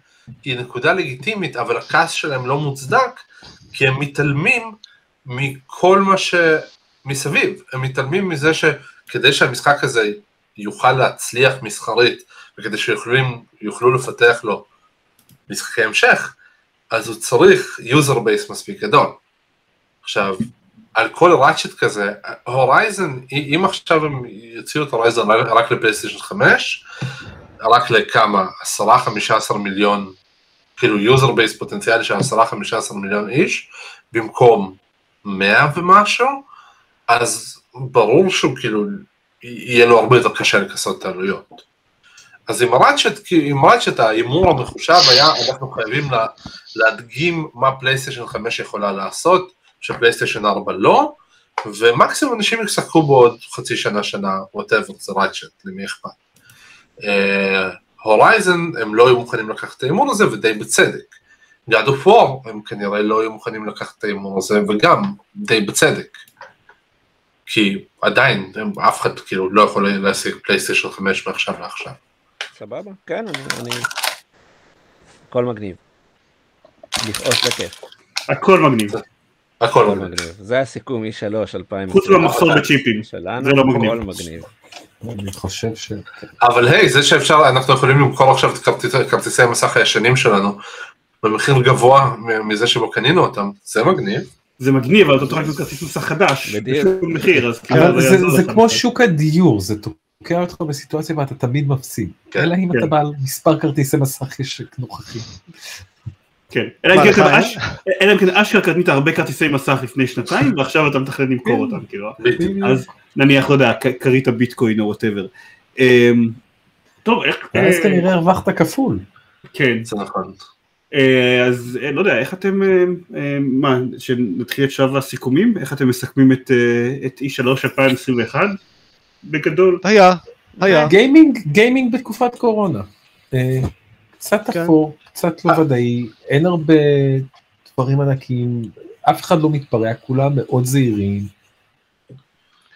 [SPEAKER 4] היא נקודה לגיטימית, אבל הכעס שלהם לא מוצדק, כי הם מתעלמים מכל מה שמסביב, הם מתעלמים מזה שכדי שהמשחק הזה יוכל להצליח מסחרית, וכדי שיוכלו לפתח לו משחקי המשך, אז הוא צריך user base מספיק גדול. עכשיו, על כל ראצ'ט כזה, הורייזן, אם עכשיו הם יוציאו את הורייזן רק לפלייסטיישן 5, רק לכמה, 10-15 מיליון, כאילו user base פוטנציאלי של 10-15 מיליון איש, במקום 100 ומשהו, אז ברור שהוא כאילו, יהיה לו הרבה יותר קשה לכסות את העלויות. אז עם הראצ'ט, עם הראצ'ט ההימור המחושב היה, אנחנו חייבים לה, להדגים מה פלייסטיישן 5 יכולה לעשות, שפלייסטיישן 4 לא, ומקסימום אנשים ישחקו בו עוד חצי שנה, שנה, whatever, זה ראצ'ט, למי אכפת. הורייזן, הם לא היו מוכנים לקחת את ההימור הזה, ודי בצדק. God of War, הם כנראה לא היו מוכנים לקחת את ההימור הזה, וגם די בצדק. כי עדיין, הם, אף אחד כאילו לא יכול להשיג פלייסטיישן 5 מעכשיו לעכשיו.
[SPEAKER 5] סבבה, כן, אני... אני... הכל מגניב. לכעוס בכיף,
[SPEAKER 1] הכל מגניב.
[SPEAKER 4] הכל מגניב.
[SPEAKER 5] מגניב. זה הסיכום E3 2020.
[SPEAKER 1] חוץ מהמחסור בצ'יפים.
[SPEAKER 5] שלנו,
[SPEAKER 1] זה לא מגניב.
[SPEAKER 3] אני חושב ש...
[SPEAKER 4] אבל היי, זה שאפשר, אנחנו יכולים למכור עכשיו את כרטיס- כרטיסי המסך הישנים שלנו, במחיר גבוה מ- מזה שבו קנינו אותם, זה מגניב.
[SPEAKER 1] זה מגניב, אבל אתה תוכל לקנות כרטיס מסך חדש. בשום מחיר, אז כאילו
[SPEAKER 3] זה-
[SPEAKER 1] יעזור
[SPEAKER 3] זה
[SPEAKER 1] לך.
[SPEAKER 3] כמו שוק הדיור, זה תוקע אותך בסיטואציה ואתה תמיד מפסיד.
[SPEAKER 4] כן,
[SPEAKER 3] אלא אם
[SPEAKER 1] כן.
[SPEAKER 3] אתה בעל מספר כרטיסי מסך יש נוכחים.
[SPEAKER 1] כן, אלא אם
[SPEAKER 2] מה,
[SPEAKER 1] כן אלא אם כן אשכרה קנית הרבה כרטיסי מסך לפני שנתיים, ועכשיו אתה מתכנן למכור אותם, כאילו.
[SPEAKER 4] בדיוק.
[SPEAKER 1] אז נניח, לא יודע, ק- כרית ביטקוין או whatever. טוב, איך...
[SPEAKER 3] ואז
[SPEAKER 1] אה,
[SPEAKER 3] כנראה הרווחת כפול.
[SPEAKER 1] כן,
[SPEAKER 4] זה נכון.
[SPEAKER 1] אה, אז אה, לא יודע, איך אתם, אה, מה, שנתחיל את שלב הסיכומים? איך אתם מסכמים את אה, את E3 2021? בגדול.
[SPEAKER 2] היה, היה.
[SPEAKER 3] גיימינג, גיימינג בתקופת קורונה. קצת
[SPEAKER 2] כן.
[SPEAKER 3] אפור, קצת לא ודאי, אין הרבה דברים ענקיים, אף אחד לא מתפרע, כולם מאוד זהירים.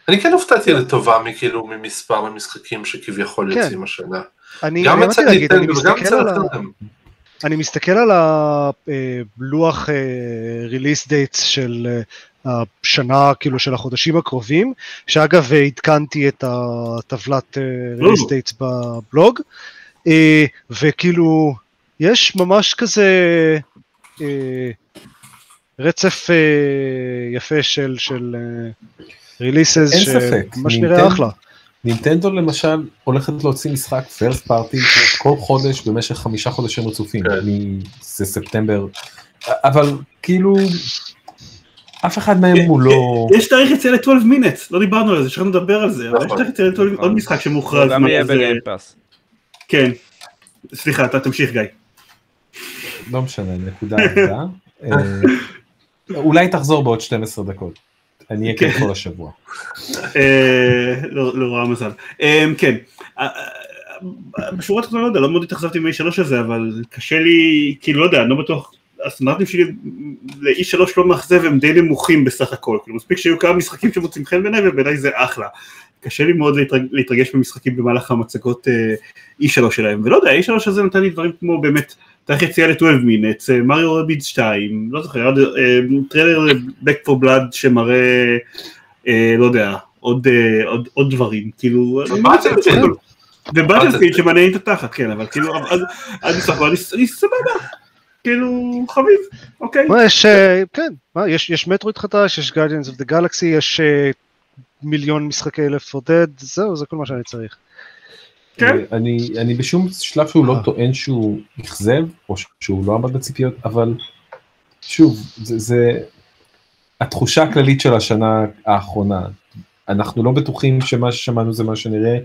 [SPEAKER 4] אני כן הופתעתי לטובה מכאילו ממספר המשחקים שכביכול
[SPEAKER 2] כן.
[SPEAKER 4] יוצאים השנה.
[SPEAKER 2] אני
[SPEAKER 4] גם
[SPEAKER 2] אני
[SPEAKER 4] אצל ניטנדו וגם אצל
[SPEAKER 2] על ה...
[SPEAKER 4] אחרים.
[SPEAKER 2] אני מסתכל על הלוח release dates של אה, השנה, כאילו של החודשים הקרובים, שאגב אה, עדכנתי את הטבלת release
[SPEAKER 1] או.
[SPEAKER 2] dates בבלוג, אה, וכאילו יש ממש כזה אה, רצף אה, יפה של של
[SPEAKER 3] releases,
[SPEAKER 2] שממש נראה אחלה.
[SPEAKER 3] נינטנדו למשל הולכת להוציא משחק first party כל חודש במשך חמישה חודשים רצופים,
[SPEAKER 4] כן.
[SPEAKER 3] זה ספטמבר, אבל כאילו אף אחד מהם הוא לא...
[SPEAKER 1] יש תאריך יציאה ל-12 מינטס, לא דיברנו על זה, שכחנו לדבר על זה, אבל יש
[SPEAKER 4] נכון.
[SPEAKER 1] תאריך יציאה ל-12
[SPEAKER 5] נכון.
[SPEAKER 1] עוד משחק שמוכרז.
[SPEAKER 5] גם יהיה.
[SPEAKER 1] כן. סליחה, אתה תמשיך גיא.
[SPEAKER 3] לא משנה, נקודה עבודה. אה, אולי תחזור בעוד 12 דקות. אני אהיה כאן
[SPEAKER 1] כן.
[SPEAKER 3] כל השבוע.
[SPEAKER 1] אה, לא לא רע מזל. אה, כן. אה, בשורה התחתונה לא יודע, לא מאוד התאכזבתי מ-E3 הזה, אבל קשה לי, כאילו לא יודע, אני לא בטוח, הסטנדרטים שלי ל-E3 לא מאכזב הם די נמוכים בסך הכל, כאילו מספיק שהיו כמה משחקים שמוצאים חן בעיניי ובעיניי זה אחלה. קשה לי מאוד להתרג- להתרגש במשחקים במהלך המצגות אה, E3 שלהם, ולא יודע, E3 הזה נתן לי דברים כמו באמת, תאריך יציאה ל-12 Minutes, מריו Rabbids 2, לא זוכר, אה, טריילר Back for Blood שמראה, אה, לא יודע, עוד, אה, עוד, עוד דברים, כאילו.
[SPEAKER 4] ובטלפילד.
[SPEAKER 1] ובטלפילד שמעניין את התחת, כן, אבל כאילו, אני סבבה, כאילו, חביב, אוקיי.
[SPEAKER 2] מה יש, אה, כן, מה, יש, יש מטרויד חדש, יש Guardians of the Galaxy, יש אה, מיליון משחקי Left 4 Dead, זהו, זה כל מה שאני צריך.
[SPEAKER 1] כן.
[SPEAKER 3] אני, אני בשום שלב שהוא לא
[SPEAKER 2] אה.
[SPEAKER 3] טוען שהוא אכזב, או שהוא לא עמד בציפיות, אבל שוב, זה, זה התחושה הכללית של השנה האחרונה. אנחנו לא בטוחים שמה ששמענו זה מה שנראה,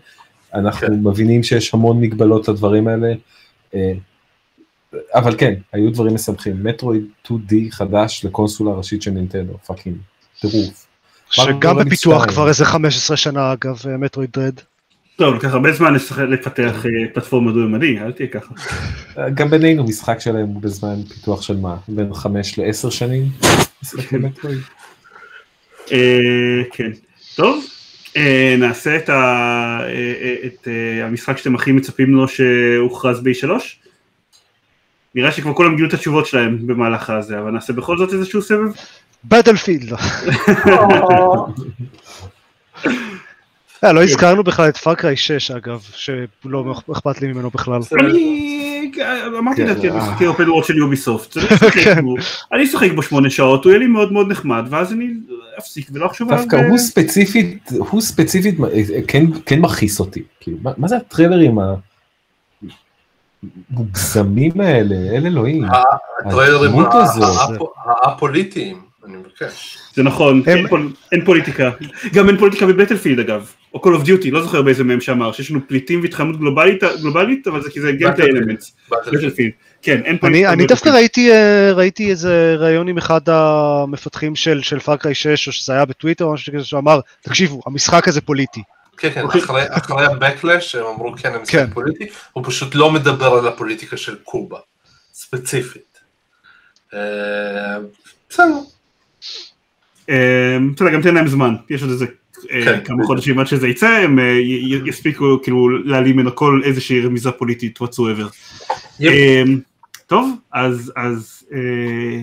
[SPEAKER 3] אנחנו
[SPEAKER 4] כן.
[SPEAKER 3] מבינים שיש המון מגבלות לדברים האלה, אה, אבל כן, היו דברים משמחים. מטרואיד 2D חדש לקונסולה הראשית של נינטנדו, fucking טירוף.
[SPEAKER 2] שגם
[SPEAKER 3] לא
[SPEAKER 2] בפיתוח. כבר איזה 15 שנה אגב, מטרויד Dread.
[SPEAKER 1] טוב, לקח הרבה זמן לפתח אה, פלטפורמה דו-ימדי, אל תהיה ככה.
[SPEAKER 3] גם בינינו משחק שלהם הוא בזמן פיתוח של מה? בין חמש לעשר שנים? למטרואיד.
[SPEAKER 1] אה, כן. טוב, אה, נעשה את המשחק שאתם הכי מצפים לו שהוכרז ב-E3. נראה שכבר כולם גידו את התשובות שלהם במהלך הזה, אבל נעשה בכל זאת איזשהו סבב.
[SPEAKER 2] בטלפילד. אה, לא הזכרנו בכלל את פאקריי 6 אגב, שלא אכפת לי ממנו בכלל.
[SPEAKER 1] אני אמרתי
[SPEAKER 3] כן,
[SPEAKER 1] לדעתי על
[SPEAKER 3] אה.
[SPEAKER 1] משחקי אופן וורד של יוביסופט, אני אשחק
[SPEAKER 2] כן.
[SPEAKER 1] בו- אני אשחק בו שמונה שעות, הוא יהיה לי מאוד מאוד נחמד, ואז אני אפסיק ולא אחשוב עליו.
[SPEAKER 3] דווקא הוא ספציפית, הוא ספציפית אה, כן- כן מכעיס אותי. כאילו, מה- זה הטריילרים המוגזמים האלה? אל אלוהים.
[SPEAKER 4] הטריילרים
[SPEAKER 3] הדמות הזאת.
[SPEAKER 4] הפוליטיים, אני מבקש.
[SPEAKER 1] זה נכון,
[SPEAKER 2] הם-
[SPEAKER 1] אין פול- אין פוליטיקה, גם אין פוליטיקה ב Battlefield אגב, או Call of Duty, לא זוכר באיזה מהם שאמר, שיש לנו פליטים והתחממות גלובלית, גלובלית, אבל זה כי זה
[SPEAKER 4] Battlefield. elements,
[SPEAKER 1] Battlefield. כן, אין
[SPEAKER 2] אני,
[SPEAKER 1] פוליטיקה.
[SPEAKER 2] אני דווקא. ראיתי, אה, ראיתי איזה ראיון עם אחד המפתחים של, של Far Cry 6, או שזה היה בטוויטר או משהו כזה, שהוא אמר, תקשיבו, המשחק הזה פוליטי.
[SPEAKER 4] כן, כן,
[SPEAKER 1] אוקיי.
[SPEAKER 4] אחרי- אחרי ה-Backlash הם אמרו כן, המשחק
[SPEAKER 2] כן.
[SPEAKER 4] פוליטי, הוא פשוט לא מדבר על הפוליטיקה של קובה, ספציפית. אה, בסדר.
[SPEAKER 1] אה, בסדר, גם תן להם זמן, יש עוד איזה אה,
[SPEAKER 4] כן.
[SPEAKER 1] כמה חודשים עד שזה יצא, הם אה, יספיקו כאילו להעלים ממנו כל איזושהי רמיזה פוליטית whatsoever.
[SPEAKER 4] יפ.
[SPEAKER 1] אה, טוב, אז, אז אה,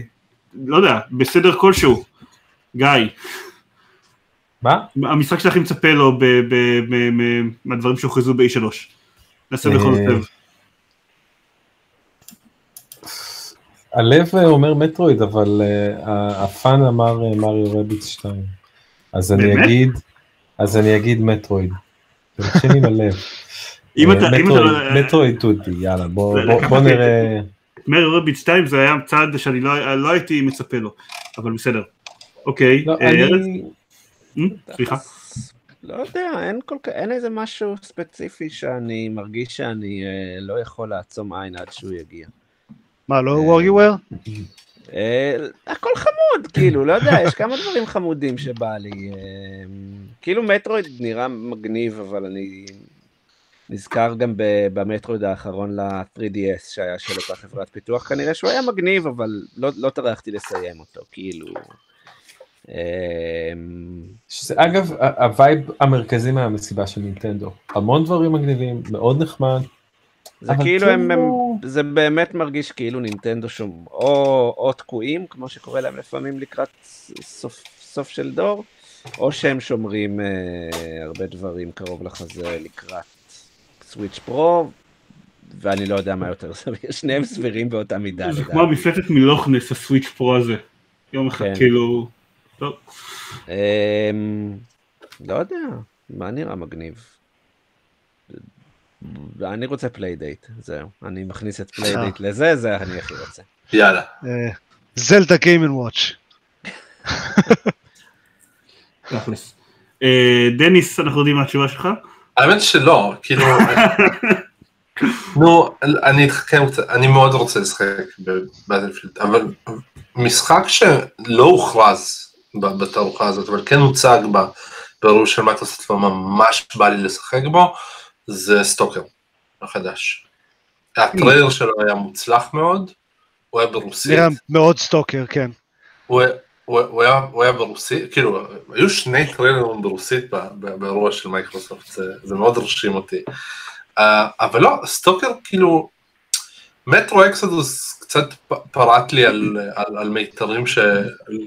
[SPEAKER 1] לא יודע, בסדר כלשהו, גיא,
[SPEAKER 3] מה?
[SPEAKER 1] המשחק שלך מצפה לו מהדברים שהוכרזו ב-E3. נעשה בכל זאת
[SPEAKER 3] אה,
[SPEAKER 1] סבב.
[SPEAKER 3] הלב אה, אומר מטרואיד, אבל אה, הפאן אמר אה, מריו רביץ 2. אז אני
[SPEAKER 1] באמת?
[SPEAKER 3] אגיד, אז אני אגיד מטרואיד. מתחיל עם הלב.
[SPEAKER 1] אם אתה- אם
[SPEAKER 3] מטרואיד-
[SPEAKER 1] אתה-
[SPEAKER 3] מטרואיד טוטי, יאללה, בוא נראה.
[SPEAKER 1] מרי רביט 2 זה היה צעד שאני לא לא הייתי מצפה לו, אבל בסדר. אוקיי,
[SPEAKER 3] לא,
[SPEAKER 1] אה. אה, סליחה.
[SPEAKER 5] לא יודע, אין, כל כך, אין איזה משהו ספציפי שאני מרגיש שאני אה, לא יכול לעצום עין עד שהוא יגיע.
[SPEAKER 2] מה, לא WarioWare?
[SPEAKER 5] אה, הכל חמוד, כאילו, לא יודע, יש כמה דברים חמודים שבא לי. אה, כאילו מטרואיד נראה מגניב, אבל אני נזכר גם ב- במטרואיד האחרון ל-3DS שהיה של אותה חברת פיתוח, כנראה שהוא היה מגניב, אבל לא, לא טרחתי לסיים אותו, כאילו... אה,
[SPEAKER 3] שזה, אגב, ה vibe המרכזי מהמסיבה של נינטנדו. המון דברים מגניבים, מאוד נחמד.
[SPEAKER 5] זה כאילו
[SPEAKER 3] כן
[SPEAKER 5] הם, הם, זה באמת מרגיש כאילו נינטנדו שום, או, או תקועים, כמו שקורה להם לפעמים לקראת סוף, סוף של דור, או שהם שומרים אה, הרבה דברים קרוב לחזה לקראת סוויץ' פרו, ואני לא יודע מה יותר סביר, שניהם סבירים באותה מידה.
[SPEAKER 1] זה. כמו המפלטת מלוכנס, הסוויץ' פרו הזה. יום אחד,
[SPEAKER 5] כן.
[SPEAKER 1] כאילו... טוב.
[SPEAKER 5] אמ, לא יודע, מה נראה מגניב? אני רוצה playdate, זהו. אני מכניס את playdate לזה, זה אני הכי רוצה.
[SPEAKER 4] יאללה.
[SPEAKER 2] זלדה Game and
[SPEAKER 1] Watch. אה, דניס, אנחנו יודעים מה התשובה שלך?
[SPEAKER 4] האמת שלא, כאילו, נו, אני אתחכם קצת, אני מאוד רוצה לשחק ב Battlefield, אבל משחק שלא הוכרז ב- בתערוכה הזאת, אבל כן הוצג בה ברור של מייקרוסופט וממש בא לי לשחק בו, זה Stalker החדש. הטריילר שלו היה מוצלח מאוד, הוא היה ברוסית,
[SPEAKER 2] נראה מאוד Stalker, כן.
[SPEAKER 4] הוא, הוא, הוא, היה, הוא היה ברוסית, כאילו, היו שני טריילרים ברוסית באירוע של מייקרוסופט, זה, זה מאוד הרשים אותי. אה, אבל לא, Stalker כאילו, Metro Exodus קצת פרט לי על, על, על מיתרים שלא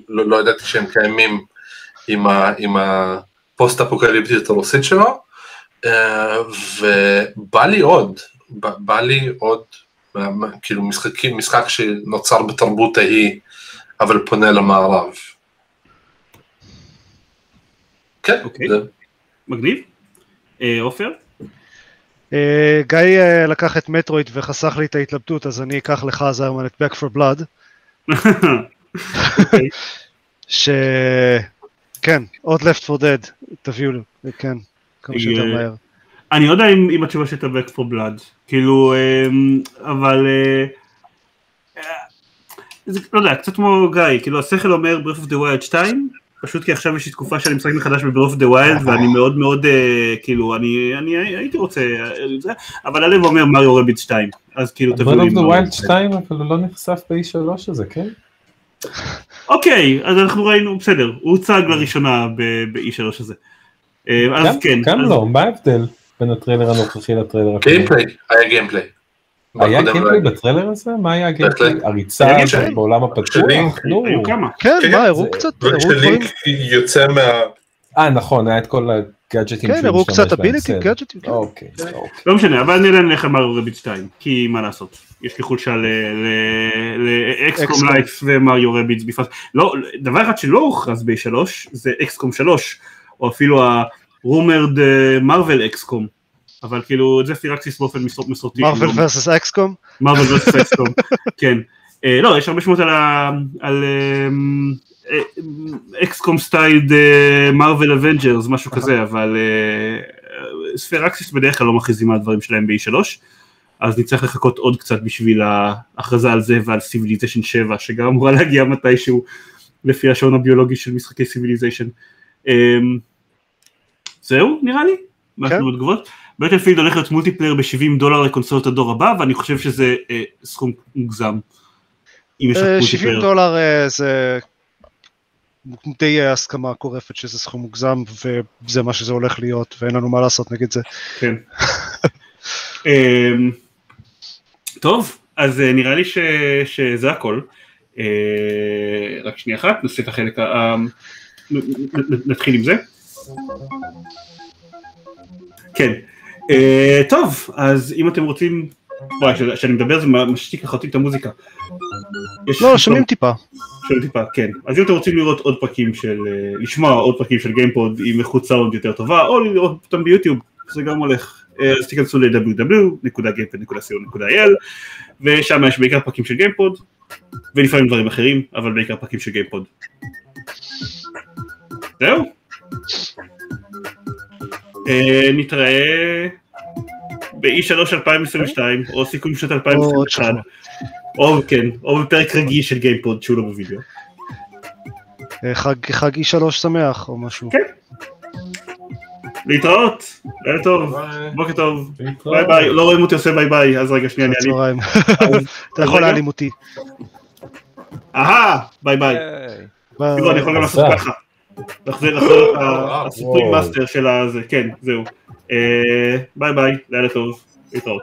[SPEAKER 4] לא ידעתי שהם קיימים עם, ה, עם הפוסט אפוקליפטיות הרוסית שלו, ובא לי עוד, בא, לי עוד, כאילו משחקים, משחק שנוצר בתרבות ההיא, אבל פונה למערב. כן,
[SPEAKER 1] אוקיי.
[SPEAKER 4] זה,
[SPEAKER 1] מגניב? אה, עופר?
[SPEAKER 2] אה, גיא אה, לקח את מטרואיד וחסך לי את ההתלבטות, אז אני אקח לך זרמן את Back for Blood,
[SPEAKER 1] אוקיי.
[SPEAKER 2] ש... כן, עוד Left for Dead, תביאו לי, כן, כמה שיותר
[SPEAKER 1] אה,
[SPEAKER 2] מהר.
[SPEAKER 1] אני לא יודע אם, אם התשובה שאתה back for blood, כאילו, אמ, אבל, אה, אה, זה, לא יודע, קצת כמו גיא, כאילו השכל אומר Breath of the Wild 2, פשוט כי עכשיו יש לי תקופה שאני משחק מחדש ב-Breath of the Wild, ואני מאוד מאוד, כאילו, אני, אני הייתי רוצה, זה, אבל הלב אומר Mario Rabbids 2, אז כאילו תביאו
[SPEAKER 3] Breath
[SPEAKER 1] לי
[SPEAKER 3] of the
[SPEAKER 1] מריו.
[SPEAKER 3] Wild 2, אבל הוא לא נחשף ב-E3 הזה, כן?
[SPEAKER 1] אוקיי, אז אנחנו ראינו, בסדר, הוא הוצג לראשונה ב-E3 הזה. אה, אז כן,
[SPEAKER 3] גם לא, מה ההבדל בין הטריילר הנוכחי לטריילר הקודם?
[SPEAKER 4] גיימפליי, היה גיימפליי.
[SPEAKER 3] היה
[SPEAKER 4] לא
[SPEAKER 3] גיימפליי
[SPEAKER 4] היה.
[SPEAKER 3] בטריילר הזה? מה היה ה gameplay?
[SPEAKER 4] בהחלט.
[SPEAKER 3] הריצה
[SPEAKER 1] gameplay.
[SPEAKER 3] בעולם הפתוח?
[SPEAKER 1] היו כמה.
[SPEAKER 2] כן,
[SPEAKER 4] כן,
[SPEAKER 2] מה,
[SPEAKER 3] זה-
[SPEAKER 2] הראו קצת, הראו דברים,
[SPEAKER 4] יוצא מה...
[SPEAKER 3] אה נכון, היה את כל הגאדג'טים
[SPEAKER 2] כן, הראו קצת ability, גאדג'טים, כן.
[SPEAKER 3] אוקיי, אוקיי.
[SPEAKER 1] לא משנה, אבל אני אלך ל Mario Rabbids 2, כי מה לעשות, יש לי חולשה ל
[SPEAKER 2] XCOM
[SPEAKER 1] XCOM. likes ו Mario Rabbids בפרט, לא, דבר אחד שלא הוכרז ב-E3 זה XCOM 3, או אפילו ה rumored מרוויל XCOM, אבל כאילו את זה Firaxis באופן מסור- מסורתי,
[SPEAKER 2] מרוויל ורסס אקסקום,
[SPEAKER 1] מרוויל ורסס אקסקום, כן, אה, לא, יש הרבה שמות על XCOM styled Marvel Avengers, משהו כזה, אבל אה, Firaxis בדרך כלל לא מכריזים על הדברים שלהם ב-E3, אז נצטרך לחכות עוד קצת בשביל ההכרזה על זה ועל Civilization 7, שגם אמורה להגיע מתישהו לפי השעון הביולוגי של משחקי Civilization. זהו, נראה לי, משהו בתגובות. Battlefield הולך להיות multiplayer ב-70 דולר לקונסולות הדור הבא, ואני חושב שזה אה, סכום מוגזם. אם יש לך
[SPEAKER 2] אה, 70
[SPEAKER 1] מולטיפלייר.
[SPEAKER 2] דולר אה, זה די אה, הסכמה גורפת שזה סכום מוגזם וזה מה שזה הולך להיות ואין לנו מה לעשות נגד זה.
[SPEAKER 1] כן. אמ, טוב, אז אה, נראה לי ש, שזה הכל. אה, רק שנייה אחת, נעשה את החלק, ה- נתחיל עם זה. כן. אה, טוב, אז אם אתם רוצים, וואי, כש- כשאני מדבר זה משתיק לחלוטין את המוזיקה.
[SPEAKER 2] לא, שומעים טיפה.
[SPEAKER 1] שומעים טיפה, כן. אז אם אתם רוצים לראות עוד פרקים של, אה, לשמוע עוד פרקים של גיימפוד עם איכות סאונד יותר טובה, או לראות אותם ביוטיוב, זה גם הולך. אה, אז תיכנסו ל-www.gamepod.co.il ושם יש בעיקר פרקים של גיימפוד, ולפעמים דברים אחרים, אבל בעיקר פרקים של גיימפוד. זהו. אה, נתראה ב-E3 2022, או סיכום שנת
[SPEAKER 2] או עוד
[SPEAKER 1] 2021,
[SPEAKER 2] שבוע.
[SPEAKER 1] או כן, או בפרק רגיל של גיימפוד שהוא לא בווידאו.
[SPEAKER 2] אה, חג חג E3 שמח או משהו.
[SPEAKER 1] כן. להתראות, לילה טוב. בוקר טוב. ביי ביי, לא רואים אותי עושה ביי ביי, אז רגע שנייה אני אעלים.
[SPEAKER 2] אתה יכול. להעלים אותי.
[SPEAKER 1] אהה, ביי ביי. תראו, אני יכול גם לעשות. ככה. לחזור לחזור את ה-
[SPEAKER 4] וואו.
[SPEAKER 1] הסיפורי
[SPEAKER 3] וואו.
[SPEAKER 1] מאסטר של הזה, כן, זהו. אה, ביי ביי, לילה טוב, להתראות.